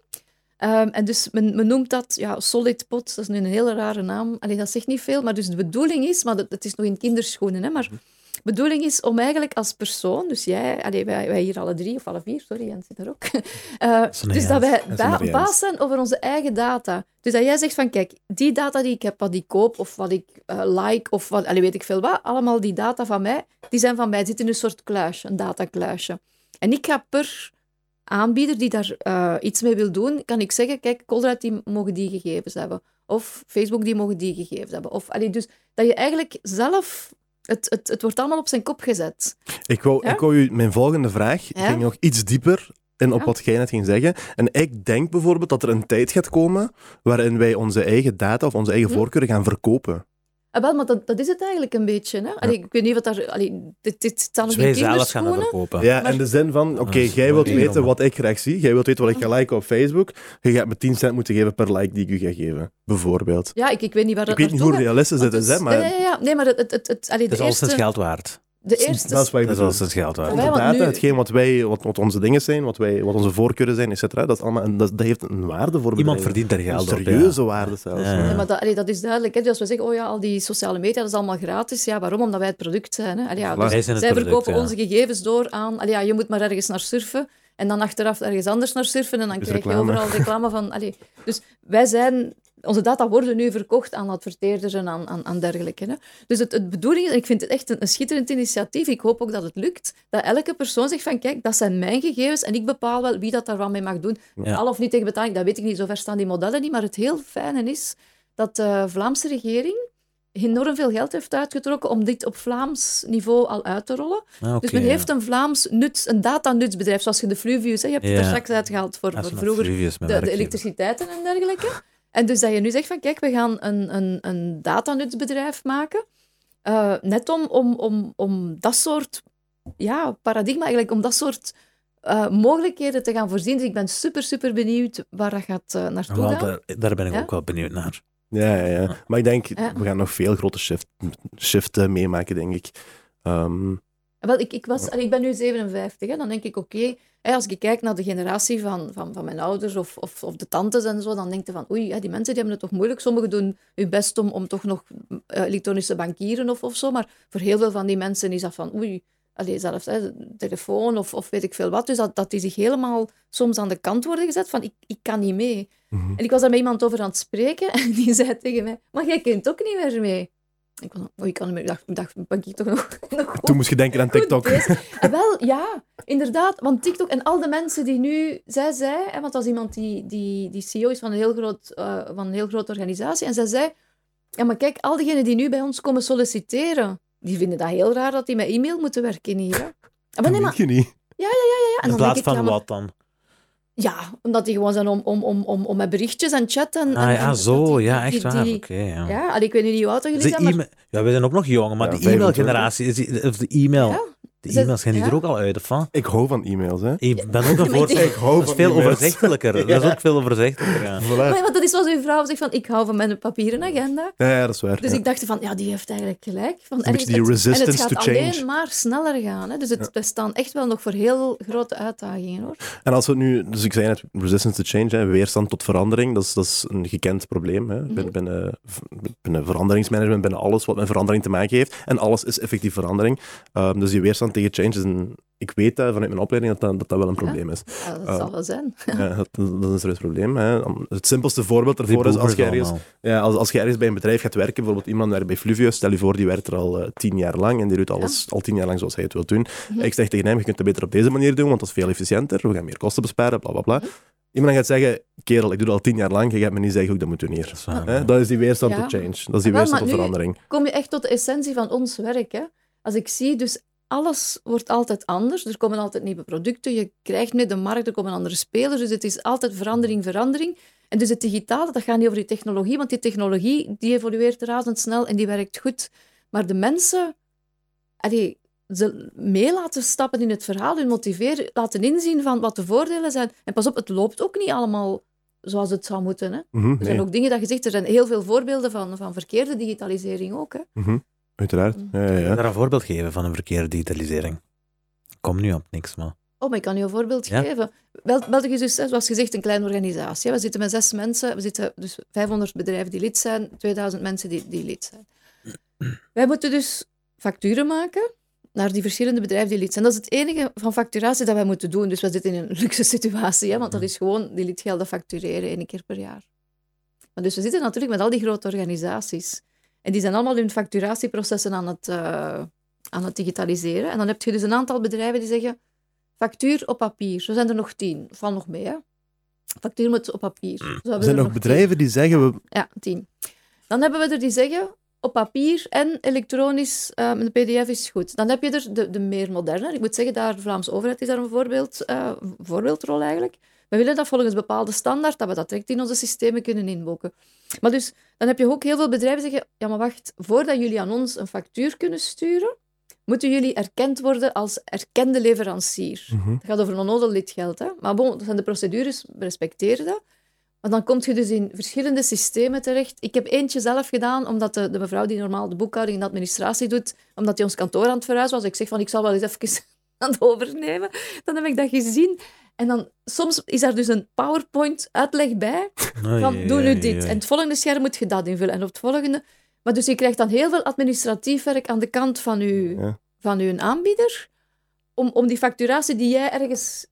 Ehm, en dus men, noemt dat ja, SolidPod, dat is nu een hele rare naam. Allee, dat zegt niet veel, maar dus de bedoeling is, maar dat- het is nog in kinderschoenen, hè, maar de bedoeling is om eigenlijk als persoon, dus jij, allee, wij, wij hier alle drie, of alle vier, sorry, Jens zit er ook, (laughs) eh, dus dat wij ba- baas zijn over onze eigen data. Dus dat jij zegt van, kijk, die data die ik heb, wat ik koop, of wat ik eh, like, of wat, allee, weet ik veel wat, allemaal die data van mij, die zijn van mij, die zitten in een soort kluisje, een datakluisje. En ik ga per aanbieder die daar eh, iets mee wil doen, kan ik zeggen, kijk, Colruyt, die mogen die gegevens hebben. Of Facebook, die mogen die gegevens hebben. Of, allee, dus dat je eigenlijk zelf... Het, het, het wordt allemaal op zijn kop gezet. Ik wou, Ja? ik wou u, mijn volgende vraag Ja? ging nog iets dieper in op Ja. wat jij net ging zeggen. En ik denk bijvoorbeeld dat er een tijd gaat komen waarin wij onze eigen data of onze eigen Hm. voorkeuren gaan verkopen. Ah, wel, maar dat, dat is het eigenlijk een beetje. Hè? Allee, Ik weet niet wat daar... Allee, dit, dit nog Dus in wij zelf gaan dat kinderschoenen. verkopen. Ja, Maar- in de zin van, oké, Dat is jij wilt weten wat ik graag zie. Jij wilt weten wat ik ga liken op Facebook. Je gaat me 10 cent moeten geven per like die ik u ga geven. Bijvoorbeeld. Ja, ik, ik weet niet waar Ik dat weet niet hoe realistisch dit is, het hè, maar Ja, ja, ja. Nee, maar het... het, het, het allee, Dat de is alles eerste... het geld waard. De eerste... dat is wat ik Dat het geld waard. Wij, data, nu- hetgeen wat, wij, wat, wat onze dingen zijn, wat, wij, wat onze voorkeuren zijn, et cetera, dat, is allemaal, dat, dat heeft een waarde voor Iemand verdient er Een geld op. ja. serieuze waarde zelfs. Ja. ja. Ja, maar dat, allee, dat is duidelijk. Hè. Dus als we zeggen, oh ja, al die sociale media, dat is allemaal gratis. Ja, waarom? Omdat wij het product zijn. Hè. Allee, ja, dus Wij zijn het zij product, verkopen ja. onze gegevens door aan... Allee, ja, je moet maar ergens naar surfen. En dan achteraf ergens anders naar surfen. En dan krijg je overal reclame van... Allee, dus wij zijn... Onze data worden nu verkocht aan adverteerders en aan, aan, aan dergelijke. Hè. Dus het, het bedoeling is, en ik vind het echt een, een schitterend initiatief, ik hoop ook dat het lukt, dat elke persoon zegt van, kijk, dat zijn mijn gegevens en ik bepaal wel wie dat daar wat mee mag doen. Ja. Al of niet tegen betaling, dat weet ik niet, zover staan die modellen niet, maar het heel fijne is dat de Vlaamse regering enorm veel geld heeft uitgetrokken om dit op Vlaams niveau al uit te rollen. Ah, dus men ja. heeft een Vlaams nuts, een datanutsbedrijf, zoals je de Fluvius, hè, je hebt het Ja. er straks uitgehaald voor, voor vroeger de, elektriciteiten en dergelijke. En dus dat je nu zegt van, kijk, we gaan een, een, een datanutsbedrijf maken, eh, net om, om, om, om dat soort ja, paradigma, eigenlijk om dat soort eh, mogelijkheden te gaan voorzien. Dus ik ben super, super benieuwd waar dat gaat eh, naartoe Wel, gaan. daar, daar ben ik Ja? ook wel benieuwd naar. Ja, ja, ja. Maar ik denk, Ja. we gaan nog veel grote shift, shiften meemaken, denk ik. Ehm, Wel, ik, ik, was, ik ben nu 57, hè, dan denk ik, oké, hè, als ik kijk naar de generatie van, van, van mijn ouders of, of, of de tantes en zo, dan denk je van, oei, ja, die mensen die hebben het toch moeilijk. Sommigen doen hun best om, om toch nog eh, elektronische bankieren of, of zo, maar voor heel veel van die mensen is dat van, oei, allee, zelfs hè, telefoon of, of weet ik veel wat. Dus dat, dat die zich helemaal soms aan de kant worden gezet van, ik, ik kan niet mee. mhm. En ik was daar met iemand over aan het spreken (laughs) en die zei tegen mij, maar jij kunt ook niet meer mee. Ik, was, oh, ik kan dacht, ik dacht, ben ik toch nog, (laughs) nog goed Toen moest je denken aan TikTok. En wel, ja, inderdaad. Want TikTok en al de mensen die nu... Zij zei, hè, want dat is iemand die, die, die CEO is van een, heel groot, eh, van een heel grote organisatie. En zij zei, ja, maar kijk, al diegenen die nu bij ons komen solliciteren, die vinden dat heel raar dat die met e-mail moeten werken hier. hè. Ah, Maar Dat nee, maar, weet je niet. ja, en In dan plaats denk ik, van ja, maar- wat dan? Ja, omdat die gewoon zijn om, om, om, om, om met berichtjes en chatten. Ah en, ja, en zo. die- Ja, echt die- waar. die- Oké, ja. Ja, allee, ik weet niet hoe oud jullie zijn, maar... ja, we zijn ook nog jong, maar Ja, de 25. e-mailgeneratie, is die- of de e-mail, Ja, de e-mails gaan die ja. er ook al uit, of wat? Ik hou van e-mails, hè. Ik ben ook een (laughs) voorstander. Ik hou Dat is van veel e-mails. overzichtelijker. (laughs) Dat is ook veel overzichtelijker, ja. Voilà. Maar, want dat is zoals uw vrouw zegt van, ik hou van mijn papieren agenda. Ja, ja, dat is waar. Dus ja. ik dacht van, ja, die heeft eigenlijk gelijk. Van, een ergens- beetje die het- en resistance het gaat to change. alleen maar sneller gaan. Hè? Dus het, we staan echt wel nog voor heel grote uitdagingen. Hoor. En als we het nu, dus ik zei net, resistance to change, hè, weerstand tot verandering, dat is, dat is een gekend probleem. Hè, Mhm. binnen, binnen, binnen veranderingsmanagement, binnen alles wat met verandering te maken heeft. En alles is effectief verandering. Ehm, dus die weerstand tegen change is een, ik weet dat vanuit mijn opleiding dat dat, dat, dat wel een probleem is. Ja, dat zal wel zijn. (laughs) Ja, dat, dat is een serieus probleem. Hè. Het simpelste voorbeeld daarvoor is als je, ergens, ja, als, als je ergens bij een bedrijf gaat werken, bijvoorbeeld iemand werkt bij Fluvius, stel je voor, die werkt er al eh, tien jaar lang en die doet alles al tien jaar lang zoals hij het wil doen. Ik zeg tegen hem, je kunt het beter op deze manier doen, want dat is veel efficiënter, we gaan meer kosten besparen, bla bla bla. Iemand gaat zeggen, kerel, ik doe dat al tien jaar lang, je gaat me niet zeggen hoe ik dat moet doen hier. Dat is waar, Hè? ja. Dat is die weerstand Ja. tot change. Dat is die Wel, weerstand tot verandering. Kom je echt tot de essentie van ons werk. Hè? Als ik zie, dus alles wordt altijd anders. Er komen altijd nieuwe producten. Je krijgt mee de markt, er komen andere spelers. Dus het is altijd verandering, verandering. En dus het digitale, dat gaat niet over die technologie, want die technologie die evolueert razendsnel en die werkt goed. Maar de mensen, allee, ze mee laten stappen in het verhaal, hun motiveren, laten inzien van wat de voordelen zijn. En pas op, het loopt ook niet allemaal zoals het zou moeten. Hè? Mhm, Er nee, zijn ook dingen dat je zegt, er zijn heel veel voorbeelden van, van verkeerde digitalisering ook. Hè? mhm, Uiteraard. Ja, ja, ja. daar een voorbeeld geven van een verkeerde digitalisering? Kom nu op niks, maar... Oh, maar ik kan je een voorbeeld Ja. geven. Wel, België is dus, zoals gezegd, een kleine organisatie. We zitten met zes mensen. We zitten dus 500 bedrijven die lid zijn, 2000 mensen die, die lid zijn. Wij moeten dus facturen maken naar die verschillende bedrijven die lid zijn. Dat is het enige van facturatie dat wij moeten doen. Dus we zitten in een (laughs) luxe situatie, hè, want dat is gewoon die lidgelden factureren één keer per jaar. Maar dus we zitten natuurlijk met al die grote organisaties. En die zijn allemaal hun facturatieprocessen aan het, eh, aan het digitaliseren. En dan heb je dus een aantal bedrijven die zeggen factuur op papier. Zo zijn er nog tien. Van nog mee, hè. Factuur moet op papier. Zo hebben Er we zijn nog tien. bedrijven die zeggen, we, Ja, tien. Dan hebben we er die zeggen op papier en elektronisch eh, met een pdf is goed. Dan heb je er de, de meer moderne. Ik moet zeggen, daar, de Vlaamse overheid is daar een voorbeeld, eh, voorbeeldrol eigenlijk. We willen dat volgens bepaalde standaard, dat we dat direct in onze systemen kunnen inboeken. Maar dus, dan heb je ook heel veel bedrijven zeggen, ja maar wacht, voordat jullie aan ons een factuur kunnen sturen, moeten jullie erkend worden als erkende leverancier. Mhm. Het gaat over een onnodel lidgeld. Hè? Maar bon, dat zijn de procedures, respecteren dat. Maar dan kom je dus in verschillende systemen terecht. Ik heb eentje zelf gedaan, omdat de, de mevrouw die normaal de boekhouding en de administratie doet, omdat die ons kantoor aan het verhuizen was. Ik zeg van, ik zal wel eens even (laughs) aan het overnemen. Dan heb ik dat gezien. En dan, soms is daar dus een PowerPoint-uitleg bij, van doe nu dit. En het volgende scherm moet je dat invullen. En op het volgende... Maar dus je krijgt dan heel veel administratief werk aan de kant van je, Ja. van uw aanbieder, om, om die facturatie die jij ergens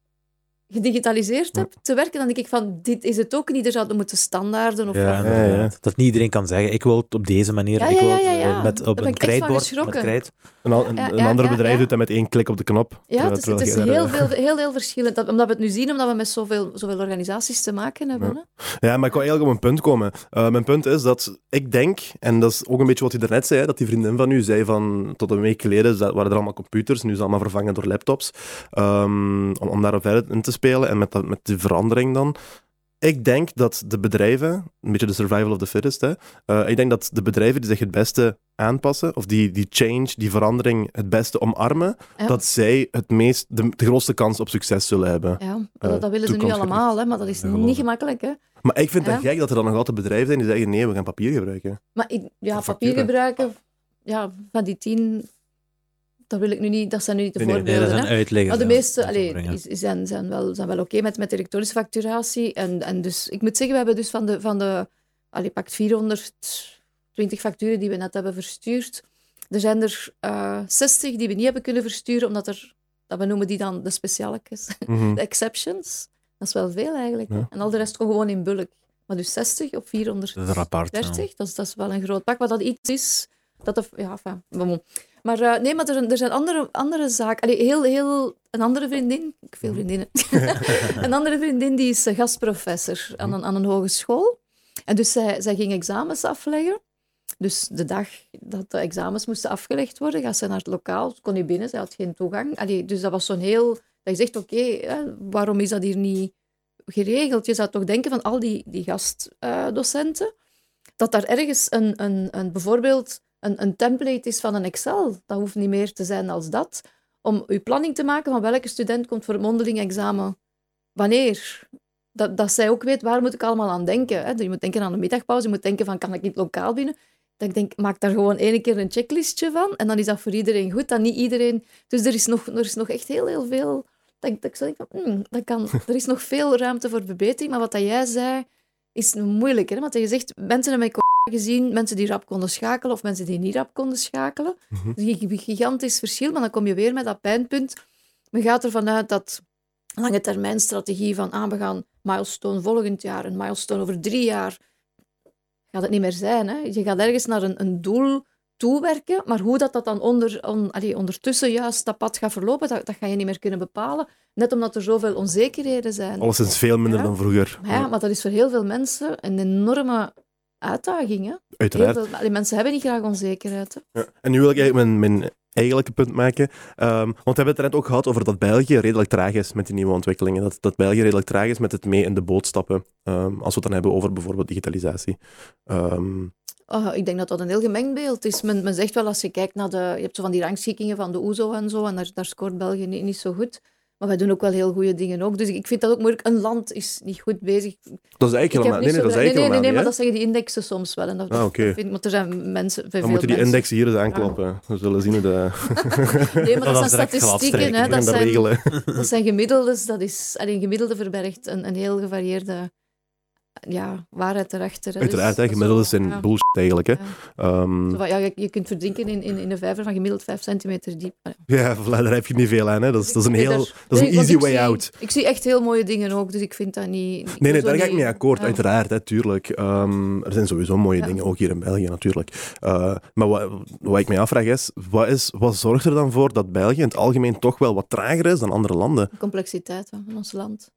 gedigitaliseerd Ja. hebt te werken, dan denk ik van, dit is het ook niet, er zouden moeten standaarden of... Ja, ja. Dat niet iedereen kan zeggen, ik wil het op deze manier, Ja, ik ja, wil ja, het eh, met, Daar op ben een ik echt van krijtbord, met geschrokken. krijt. een, al- een, een ja, ander bedrijf ja. doet dat met één klik op de knop. Ja, het is, het heel, daar, veel, (laughs) heel, heel verschillend. Dat, omdat we het nu zien, omdat we met zoveel, zoveel organisaties te maken hebben. Ja. Hè? Ja, maar ik wou eigenlijk op een punt komen. Eh, mijn punt is dat ik denk, en dat is ook een beetje wat je daarnet zei, hè, dat die vriendin van u zei van tot een week geleden waren er allemaal computers, nu is het allemaal vervangen door laptops, Ehm, om, om daarop verder in te spelen en met, dat, met die verandering dan. Ik denk dat de bedrijven, een beetje de survival of the fittest, hè, eh, ik denk dat de bedrijven die zich het beste aanpassen, of die, die change, die verandering het beste omarmen, Ja. dat zij het meest, de, de grootste kans op succes zullen hebben. Ja, Eh, dat, dat willen ze nu allemaal, hè, maar dat is Ja, niet gemakkelijk. Hè? Maar ik vind Ja. het gek dat er dan nog altijd bedrijven zijn die zeggen nee, we gaan papier gebruiken. Maar ik, ja, papier gebruiken, ja, van die tien, dat wil ik nu niet, dat zijn nu niet de Nee, nee, Nee, dat voorbeelden. zijn hè. uitleggen. Maar de meeste ja, allee, zijn, zijn wel, zijn wel oké met, met elektronische facturatie. En, en dus, ik moet zeggen, we hebben dus van de, van de allee, pakt 420 facturen die we net hebben verstuurd. Er zijn er eh 60 die we niet hebben kunnen versturen, omdat er, dat we noemen die dan de specialetjes, Mhm. (laughs) de exceptions. Dat is wel veel eigenlijk. Ja. En al de rest kon gewoon in bulk. Maar dus 60 op 400. Dat is apart. ja. 30, dat is, dat is wel een groot pak. Wat dat iets is, dat de, ja, enfin. Maar eh, nee, maar er, zijn- er zijn andere, andere zaken. Allee, heel, heel, een andere vriendin, ik veel vriendinnen, (laughs) een andere vriendin die is eh, gastprofessor aan een, aan een hogeschool. En dus zij, zij ging examens afleggen. Dus de dag dat de examens moesten afgelegd worden, gaat ze naar het lokaal, ze kon niet binnen, ze had geen toegang. Allee, dus dat was zo'n heel... Dat je zegt, oké, waarom is dat hier niet geregeld? Je zou toch denken van al die, die gastdocenten, dat daar ergens een, een, een, bijvoorbeeld een, een template is van een Excel. Dat hoeft niet meer te zijn als dat. Om uw planning te maken van welke student komt voor het mondeling examen wanneer. Dat, dat zij ook weet, waar moet ik allemaal aan denken. Hè? Je moet denken aan de middagpauze, je moet denken van, kan ik niet lokaal binnen? Dat ik denk, maak daar gewoon één keer een checklistje van en dan is dat voor iedereen goed. Dan niet iedereen... Dus er is nog, er is nog echt heel, heel veel... Dat dat ik van, hmm, dat kan, er is nog veel ruimte voor verbetering. Maar wat dat jij zei, is moeilijk. Hè? Want je zegt, mensen hebben gezien, mensen die rap konden schakelen of mensen die niet rap konden schakelen. Mhm. Dat is een gigantisch verschil, maar dan kom je weer met dat pijnpunt. Men gaat ervan uit dat lange termijn strategie van ah, we gaan milestone volgend jaar, een milestone over drie jaar, gaat het niet meer zijn. Hè? Je gaat ergens naar een, een doel toewerken, maar hoe dat, dat dan onder, on, allee, ondertussen juist dat pad gaat verlopen, dat, dat ga je niet meer kunnen bepalen. Net omdat er zoveel onzekerheden zijn. Alles is veel minder Ja. dan vroeger. Maar ja, maar dat is voor heel veel mensen een enorme uitdaging. Hè? Heel Uiteraard. veel, allee, mensen hebben niet graag onzekerheid. Ja. En nu wil ik eigenlijk mijn, mijn eigenlijke punt maken. Ehm, want we hebben het er net ook gehad over dat België redelijk traag is met die nieuwe ontwikkelingen. Dat, dat België redelijk traag is met het mee in de boot stappen. Ehm, als we het dan hebben over bijvoorbeeld digitalisatie. Ehm, Oh, ik denk dat dat een heel gemengd beeld is. Men, men zegt wel, als je kijkt naar de... Je hebt zo van die rangschikkingen van de OESO en zo, en daar, daar scoort België niet, niet zo goed. Maar wij doen ook wel heel goede dingen ook. Dus ik, vind dat ook moeilijk. Een land is niet goed bezig. dat is eigenlijk helemaal... niet Nee, nee, dat is eigenlijk nee, nee, nee, helemaal maar dat zeggen die indexen soms wel. En dat, Ah, oké. dat vind, want er zijn mensen. Dan moeten die mensen... indexen hier eens aankloppen. We zullen zien hoe de... (laughs) Nee, maar Dat dat, is zijn statistieken. Hè, dat, zijn, regelen. dat zijn gemiddeldes. Dat is, allee, een gemiddelde verbergt een, een heel gevarieerde ja, waarheid erachter. hè. Dus Uiteraard, hè, dat is gemiddelde zo, zijn ja. bullshit eigenlijk. Hè. Ja. Ehm, Zo van, ja, je, je kunt verdrinken in, in, in een vijver van gemiddeld 5 centimeter diep. Ja, voilà, daar heb je niet veel aan. Hè. Dat is, dat is een, heel, dat is een Nee, easy way zie- out. Ik zie echt heel mooie dingen ook, dus ik vind dat niet... Nee, nee, daar ga ik mee akkoord, ja. uiteraard, hè, tuurlijk. Ehm, er zijn sowieso mooie dingen, ook hier in België natuurlijk. Eh, maar wat, wat ik mij afvraag is wat, is, wat zorgt er dan voor dat België in het algemeen toch wel wat trager is dan andere landen? De complexiteit van ons land.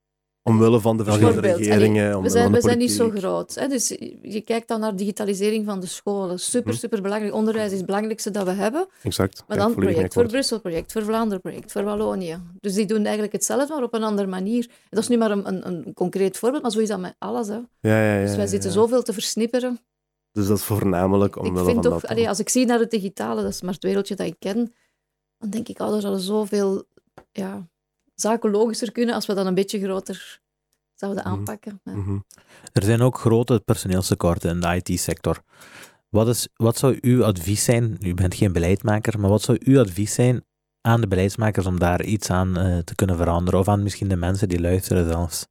Omwille van de verschillende regeringen, allee, we zijn, we zijn niet zo groot. Hè? Dus je kijkt dan naar digitalisering van de scholen. Super, Mhm. super belangrijk. Onderwijs is het belangrijkste dat we hebben. Exact. Maar dan project voor. Brussel, project voor Vlaanderen, project voor Wallonië. Dus die doen eigenlijk hetzelfde, maar op een andere manier. Dat is nu maar een, een, een concreet voorbeeld, maar zo is dat met alles. Hè. Ja, ja, ja, Dus wij zitten zoveel te versnipperen. Dus dat is voornamelijk Ik omwille vind van toch, dat. allee, als ik zie naar het digitale, dat is maar het wereldje dat ik ken, dan denk ik, oh, er zouden zoveel ja, zaken logischer kunnen als we dat een beetje groter zouden Mhm. aanpakken. Mhm. Er zijn ook grote personeelstekorten in de IT-sector. Wat, is, wat zou uw advies zijn? U bent geen beleidmaker, maar wat zou uw advies zijn aan de beleidsmakers om daar iets aan eh, te kunnen veranderen? Of aan misschien de mensen die luisteren zelfs?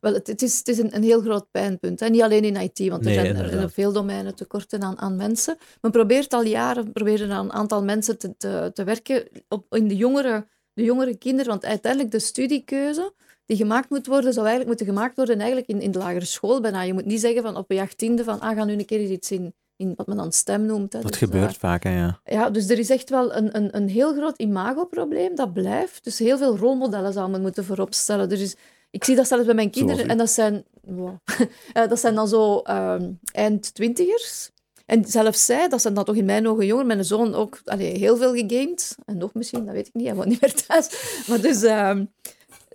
Wel, het, het is, het is een, een heel groot pijnpunt. Hè. Niet alleen in IT, want er Nee, zijn er inderdaad. in op veel domeinen tekorten aan, aan mensen. Men probeert al jaren proberen aan een aantal mensen te, te, te werken op, in de jongere, de jongere kinderen. Want uiteindelijk de studiekeuze die gemaakt moet worden, zou eigenlijk moeten gemaakt worden eigenlijk in, in de lagere school bijna. Je moet niet zeggen van op je achttiende van ah, ga nu een keer iets in, in wat men dan stem noemt. Hè. Dat Dus, gebeurt eh, vaak, hè, ja. ja, dus er is echt wel een, een, een heel groot imagoprobleem, dat blijft. Dus heel veel rolmodellen zou men moeten voorop stellen. Dus is- ik zie dat zelfs bij mijn kinderen. En dat zijn, wow. (laughs) Eh, dat zijn dan zo ehm, eind twintigers. En zelfs zij, dat zijn dan toch in mijn ogen jonger. Mijn zoon ook allee, heel veel gegamed. En nog misschien, dat weet ik niet. Hij woont niet meer thuis. Maar dus... ehm,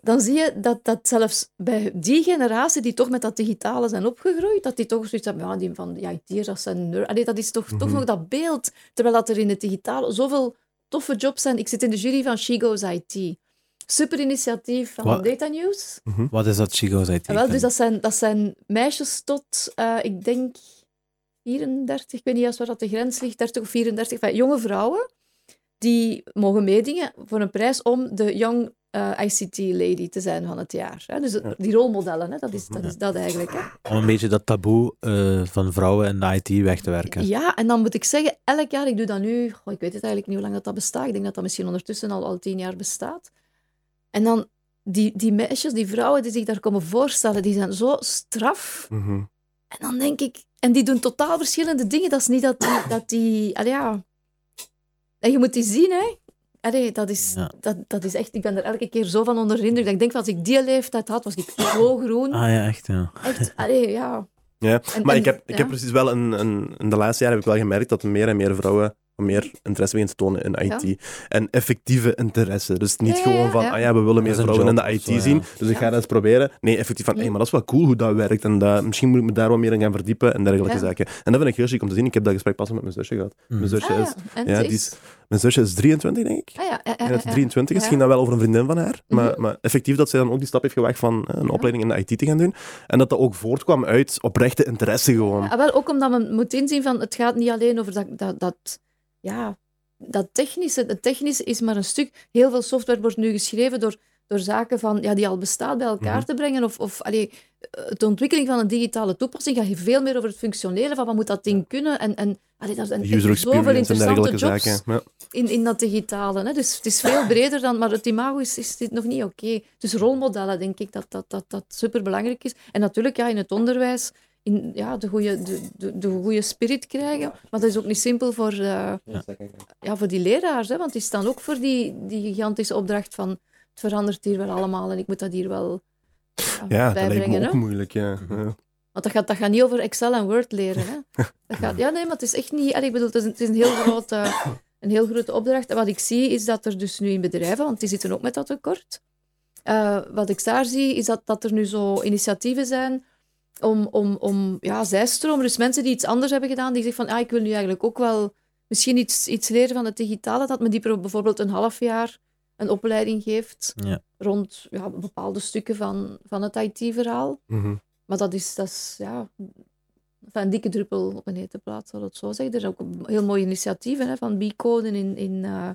dan zie je dat, dat zelfs bij die generatie die toch met dat digitale zijn opgegroeid, dat die toch zoiets hebben, ja, die van ja, IT'ers, dat zijn nerd. Allee, dat is toch, toch Mhm. nog dat beeld. Terwijl dat er in het digitale zoveel toffe jobs zijn. Ik zit in de jury van She Goes IT. Super initiatief van? Data News. Wat is dat Chico's IT? En wel, dus dat zijn, dat zijn meisjes tot, eh, ik denk, 34, ik weet niet juist waar dat de grens ligt, 30 of 34, enfin, jonge vrouwen, die mogen meedingen voor een prijs om de Young eh, ICT Lady te zijn van het jaar. Hè? Dus die rolmodellen, hè? Dat, is, dat is dat eigenlijk. Hè? Om een beetje dat taboe eh, van vrouwen in de IT weg te werken. Ja, en dan moet ik zeggen, elk jaar, ik doe dat nu, goh, ik weet het eigenlijk niet hoe lang dat, dat bestaat, ik denk dat dat misschien ondertussen al, al tien jaar bestaat. En dan, die, die meisjes, die vrouwen die zich daar komen voorstellen, die zijn zo straf. Mhm. En dan denk ik, en die doen totaal verschillende dingen. Dat is niet dat die, dat die allee, ja. En je moet die zien, hè. Allee, dat, is, Ja. dat, dat is echt, ik ben er elke keer zo van onder de indruk. Dat ik denk, als ik die leeftijd had, was ik zo groen. Ah ja, echt, ja. Echt, allee, ja. Ja, En- maar en- ik heb, ik ja. heb precies wel een, een, in de laatste jaren heb ik wel gemerkt dat meer en meer vrouwen meer interesse beginnen te tonen in IT. En effectieve interesse. Dus niet Ja, gewoon van, ja. ah ja, we willen meer vrouwen in de IT zo, ja. zien, dus ik ga Ja. dat eens proberen. Nee, effectief van, Ja. hey, maar dat is wel cool hoe dat werkt en dat, misschien moet ik me daar wat meer in gaan verdiepen en dergelijke Ja. zaken. En dat vind ik heel chic om te zien. Ik heb dat gesprek pas met mijn zusje gehad. Mijn Mm. zusje Ah, is, ja. Die is, mijn zusje is 23, denk ik. Ah, ja, ja, ja, En dat ja. 23 is, Ja. ging dat wel over een vriendin van haar. Maar, Mhm. maar effectief dat zij dan ook die stap heeft gewaagd van eh, een opleiding in de IT te gaan doen. En dat dat ook voortkwam uit oprechte interesse gewoon. Ja, wel, ook omdat men moet inzien van het gaat niet alleen over dat, dat, dat, ja, dat technische. Het technische is maar een stuk. Heel veel software wordt nu geschreven door, door zaken van, ja, die al bestaat bij elkaar Mhm. te brengen. Of, of allee, eh, de ontwikkeling van een digitale toepassing gaat veel meer over het functioneren van wat moet dat ding kunnen. En, en allee, daar zijn user zoveel en interessante jobs zaken. Ja. in, in dat digitale. Hè. Dus het is veel breder dan, maar het imago is, is dit nog niet oké. Dus rolmodellen, denk ik, dat dat, dat, dat superbelangrijk is. En natuurlijk, ja, in het onderwijs, in, ja, de goede de, de, de goede spirit krijgen. Maar dat is ook niet simpel voor, eh, ja, voor die leraars, hè, want die staan ook voor die, die gigantische opdracht van het verandert hier wel allemaal en ik moet dat hier wel ja, Ja, dat lijkt bijbrengen. me hè. ook moeilijk. Ja. Mhm. Ja. Want dat gaat, dat gaat niet over Excel en Word leren. Hè. (laughs) Dat gaat, ja, nee, maar het is echt niet... allee, Ik bedoel, het is een, het is een, heel grote, een heel grote opdracht. En wat ik zie, is dat er dus nu in bedrijven, want die zitten ook met dat tekort, eh, wat ik daar zie, is dat, dat er nu zo initiatieven zijn om, om, om ja, zijstromen, dus mensen die iets anders hebben gedaan, die zeggen van, ah, ik wil nu eigenlijk ook wel misschien iets, iets leren van het digitale, dat men die bijvoorbeeld een half jaar een opleiding geeft Ja. rond ja, bepaalde stukken van, van het IT-verhaal. Mhm. Maar dat is, dat is ja, een dikke druppel op een hete plaat, zal ik het zo zeggen. Er zijn ook heel mooie initiatieven hè, van B-code in, in, eh,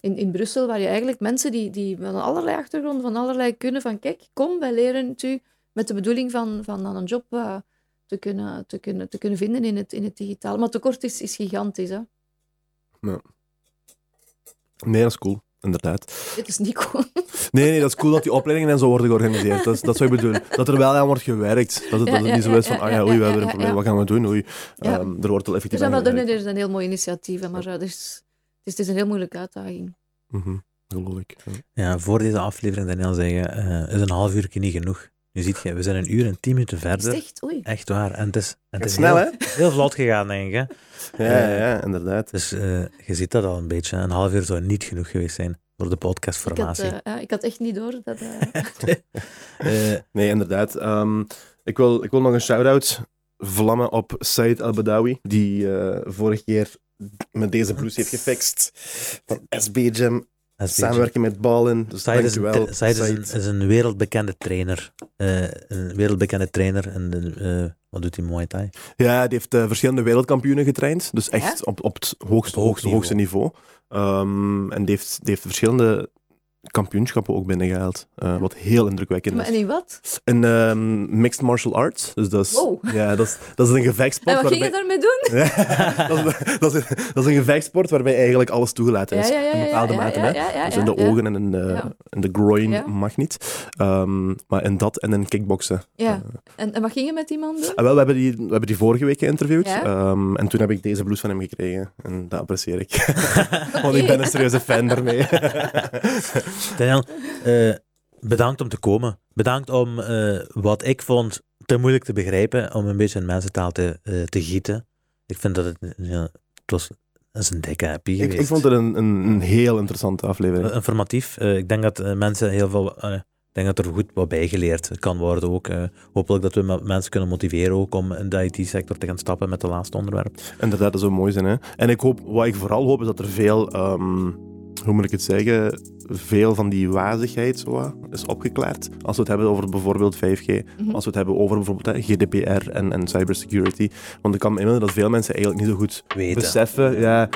in, in Brussel, waar je eigenlijk mensen die, die van allerlei achtergronden, van allerlei kunnen, van kijk, kom, wij leren het u met de bedoeling van, van dan een job eh, te, kunnen, te, kunnen, te kunnen vinden in het, in het digitaal. Maar het tekort is, is gigantisch. Hè? Nee, dat is cool. Inderdaad. Dit is niet cool. (laughs) Nee, nee, dat is cool dat die opleidingen en zo worden georganiseerd. Dat is, dat zou ik bedoelen. Dat er wel aan wordt gewerkt. Dat het, dat het Ja, niet zo ja, is van, ja, ah ja, ja, oei, we ja, hebben een ja, probleem, ja. wat gaan we doen? Oei. Ja. Ehm, er wordt wel Er effectief zijn aan wel er zijn heel mooie initiatieven, maar het, is, het, is, het is een heel moeilijke uitdaging. Mhm, Geloof ik. Ja. Ja, voor deze aflevering, Daniel, zeggen, eh, is een half uur niet genoeg. Nu ziet je, we zijn een uur en tien minuten verder. echt? Oei. Echt waar. En het is, het is snel, heel, hè? heel vlot gegaan, denk ik. Hè? Ja, ja, ja, inderdaad. Dus eh, je ziet dat al een beetje. Een half uur zou niet genoeg geweest zijn voor de Ik had, podcastformatie. eh, ik had echt niet door dat... eh, Eh, (laughs) (laughs) Nee, inderdaad. Ehm, ik, wil, ik wil nog een shout-out vlammen op Said Al-Badawi, die eh, vorige keer met deze blues heeft gefixt. Van SB Jam, samenwerking met Ballen. Dus Said is, dankjewel, tra- Said is, een, Said. is een wereldbekende trainer. Eh, een wereldbekende trainer. En de, eh, wat doet hij Muay Thai? Ja, die heeft eh, verschillende wereldkampioenen getraind. Dus echt Ja? op, op het hoogste, Op het hoogste, hoogste niveau. Ehm, en die heeft, die heeft verschillende kampioenschappen ook binnengehaald. eh, wat heel indrukwekkend maar is. en in wat? Een ehm, mixed martial arts. Dus dat is, Wow. ja, dat is, dat is een gevechtsport. En wat ging je waarbij- daarmee doen? (laughs) dat, is, dat, is, dat is een gevechtsport waarbij eigenlijk alles toegelaten is. Ja, ja, ja, in bepaalde mate. ja, hè. ja, ja, dus in de ogen en in de, in de groin mag niet. Ehm, maar in dat en in kickboksen. Ja. En, en wat ging je met die man doen? Ah, wel, we, hebben die, we hebben die vorige week geïnterviewd. Ja? Ehm, en toen heb ik deze blues van hem gekregen. En dat apprecieer ik. (laughs) Want ik ben een serieuze fan (laughs) daarmee. Daniel, eh, bedankt om te komen. Bedankt om eh, wat ik vond te moeilijk te begrijpen, om een beetje in mensentaal te, eh, te gieten. Ik vind dat het, ja, het was dat is een dikke happy ik, ik vond het een, een, een heel interessante aflevering. Informatief. Ik denk dat mensen heel veel. ik denk dat er goed wat bijgeleerd kan worden ook. Hopelijk dat we me- mensen kunnen motiveren ook om in de IT-sector te gaan stappen met het laatste onderwerp. Inderdaad, dat zou mooi zijn. Hè? En ik hoop, wat ik vooral hoop, is dat er veel, ehm, hoe moet ik het zeggen, veel van die wazigheid zo, is opgeklaard. Als we het hebben over bijvoorbeeld 5G, Mhm. als we het hebben over bijvoorbeeld GDPR en, en cybersecurity. Want ik kan me inbeelden dat veel mensen eigenlijk niet zo goed Weten. beseffen ja,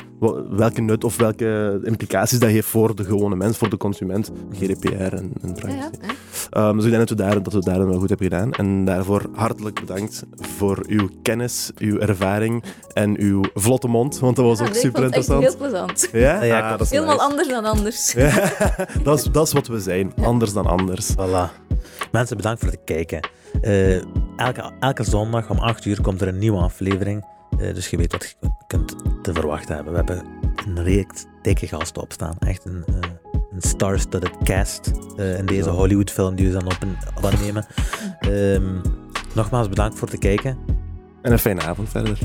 welke nut of welke implicaties dat heeft voor de gewone mens, voor de consument, GDPR en, en Ja, privacy. ja, ja. Ehm, dus ik denk dat we, daar, dat we het daarin wel goed hebben gedaan. En daarvoor hartelijk bedankt voor uw kennis, uw ervaring en uw vlotte mond, want dat was Ja, ook super interessant. heel plezant. Ja, Ja, Ah, ik- dat is Helemaal nice. anders dan anders. Ja, (laughs) dat, is, dat is wat we zijn, anders dan anders. Voilà. Mensen, bedankt voor het kijken. Eh, elke, elke zondag om 8 uur komt er een nieuwe aflevering. Eh, dus je weet wat je kunt te verwachten hebben. We hebben een reeks dikke gasten opstaan. Echt een, eh, een star-studded cast eh, in deze. Hollywood-film die we dan op, op aannemen. Ehm, nogmaals bedankt voor het kijken. En een fijne avond verder.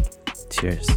Cheers.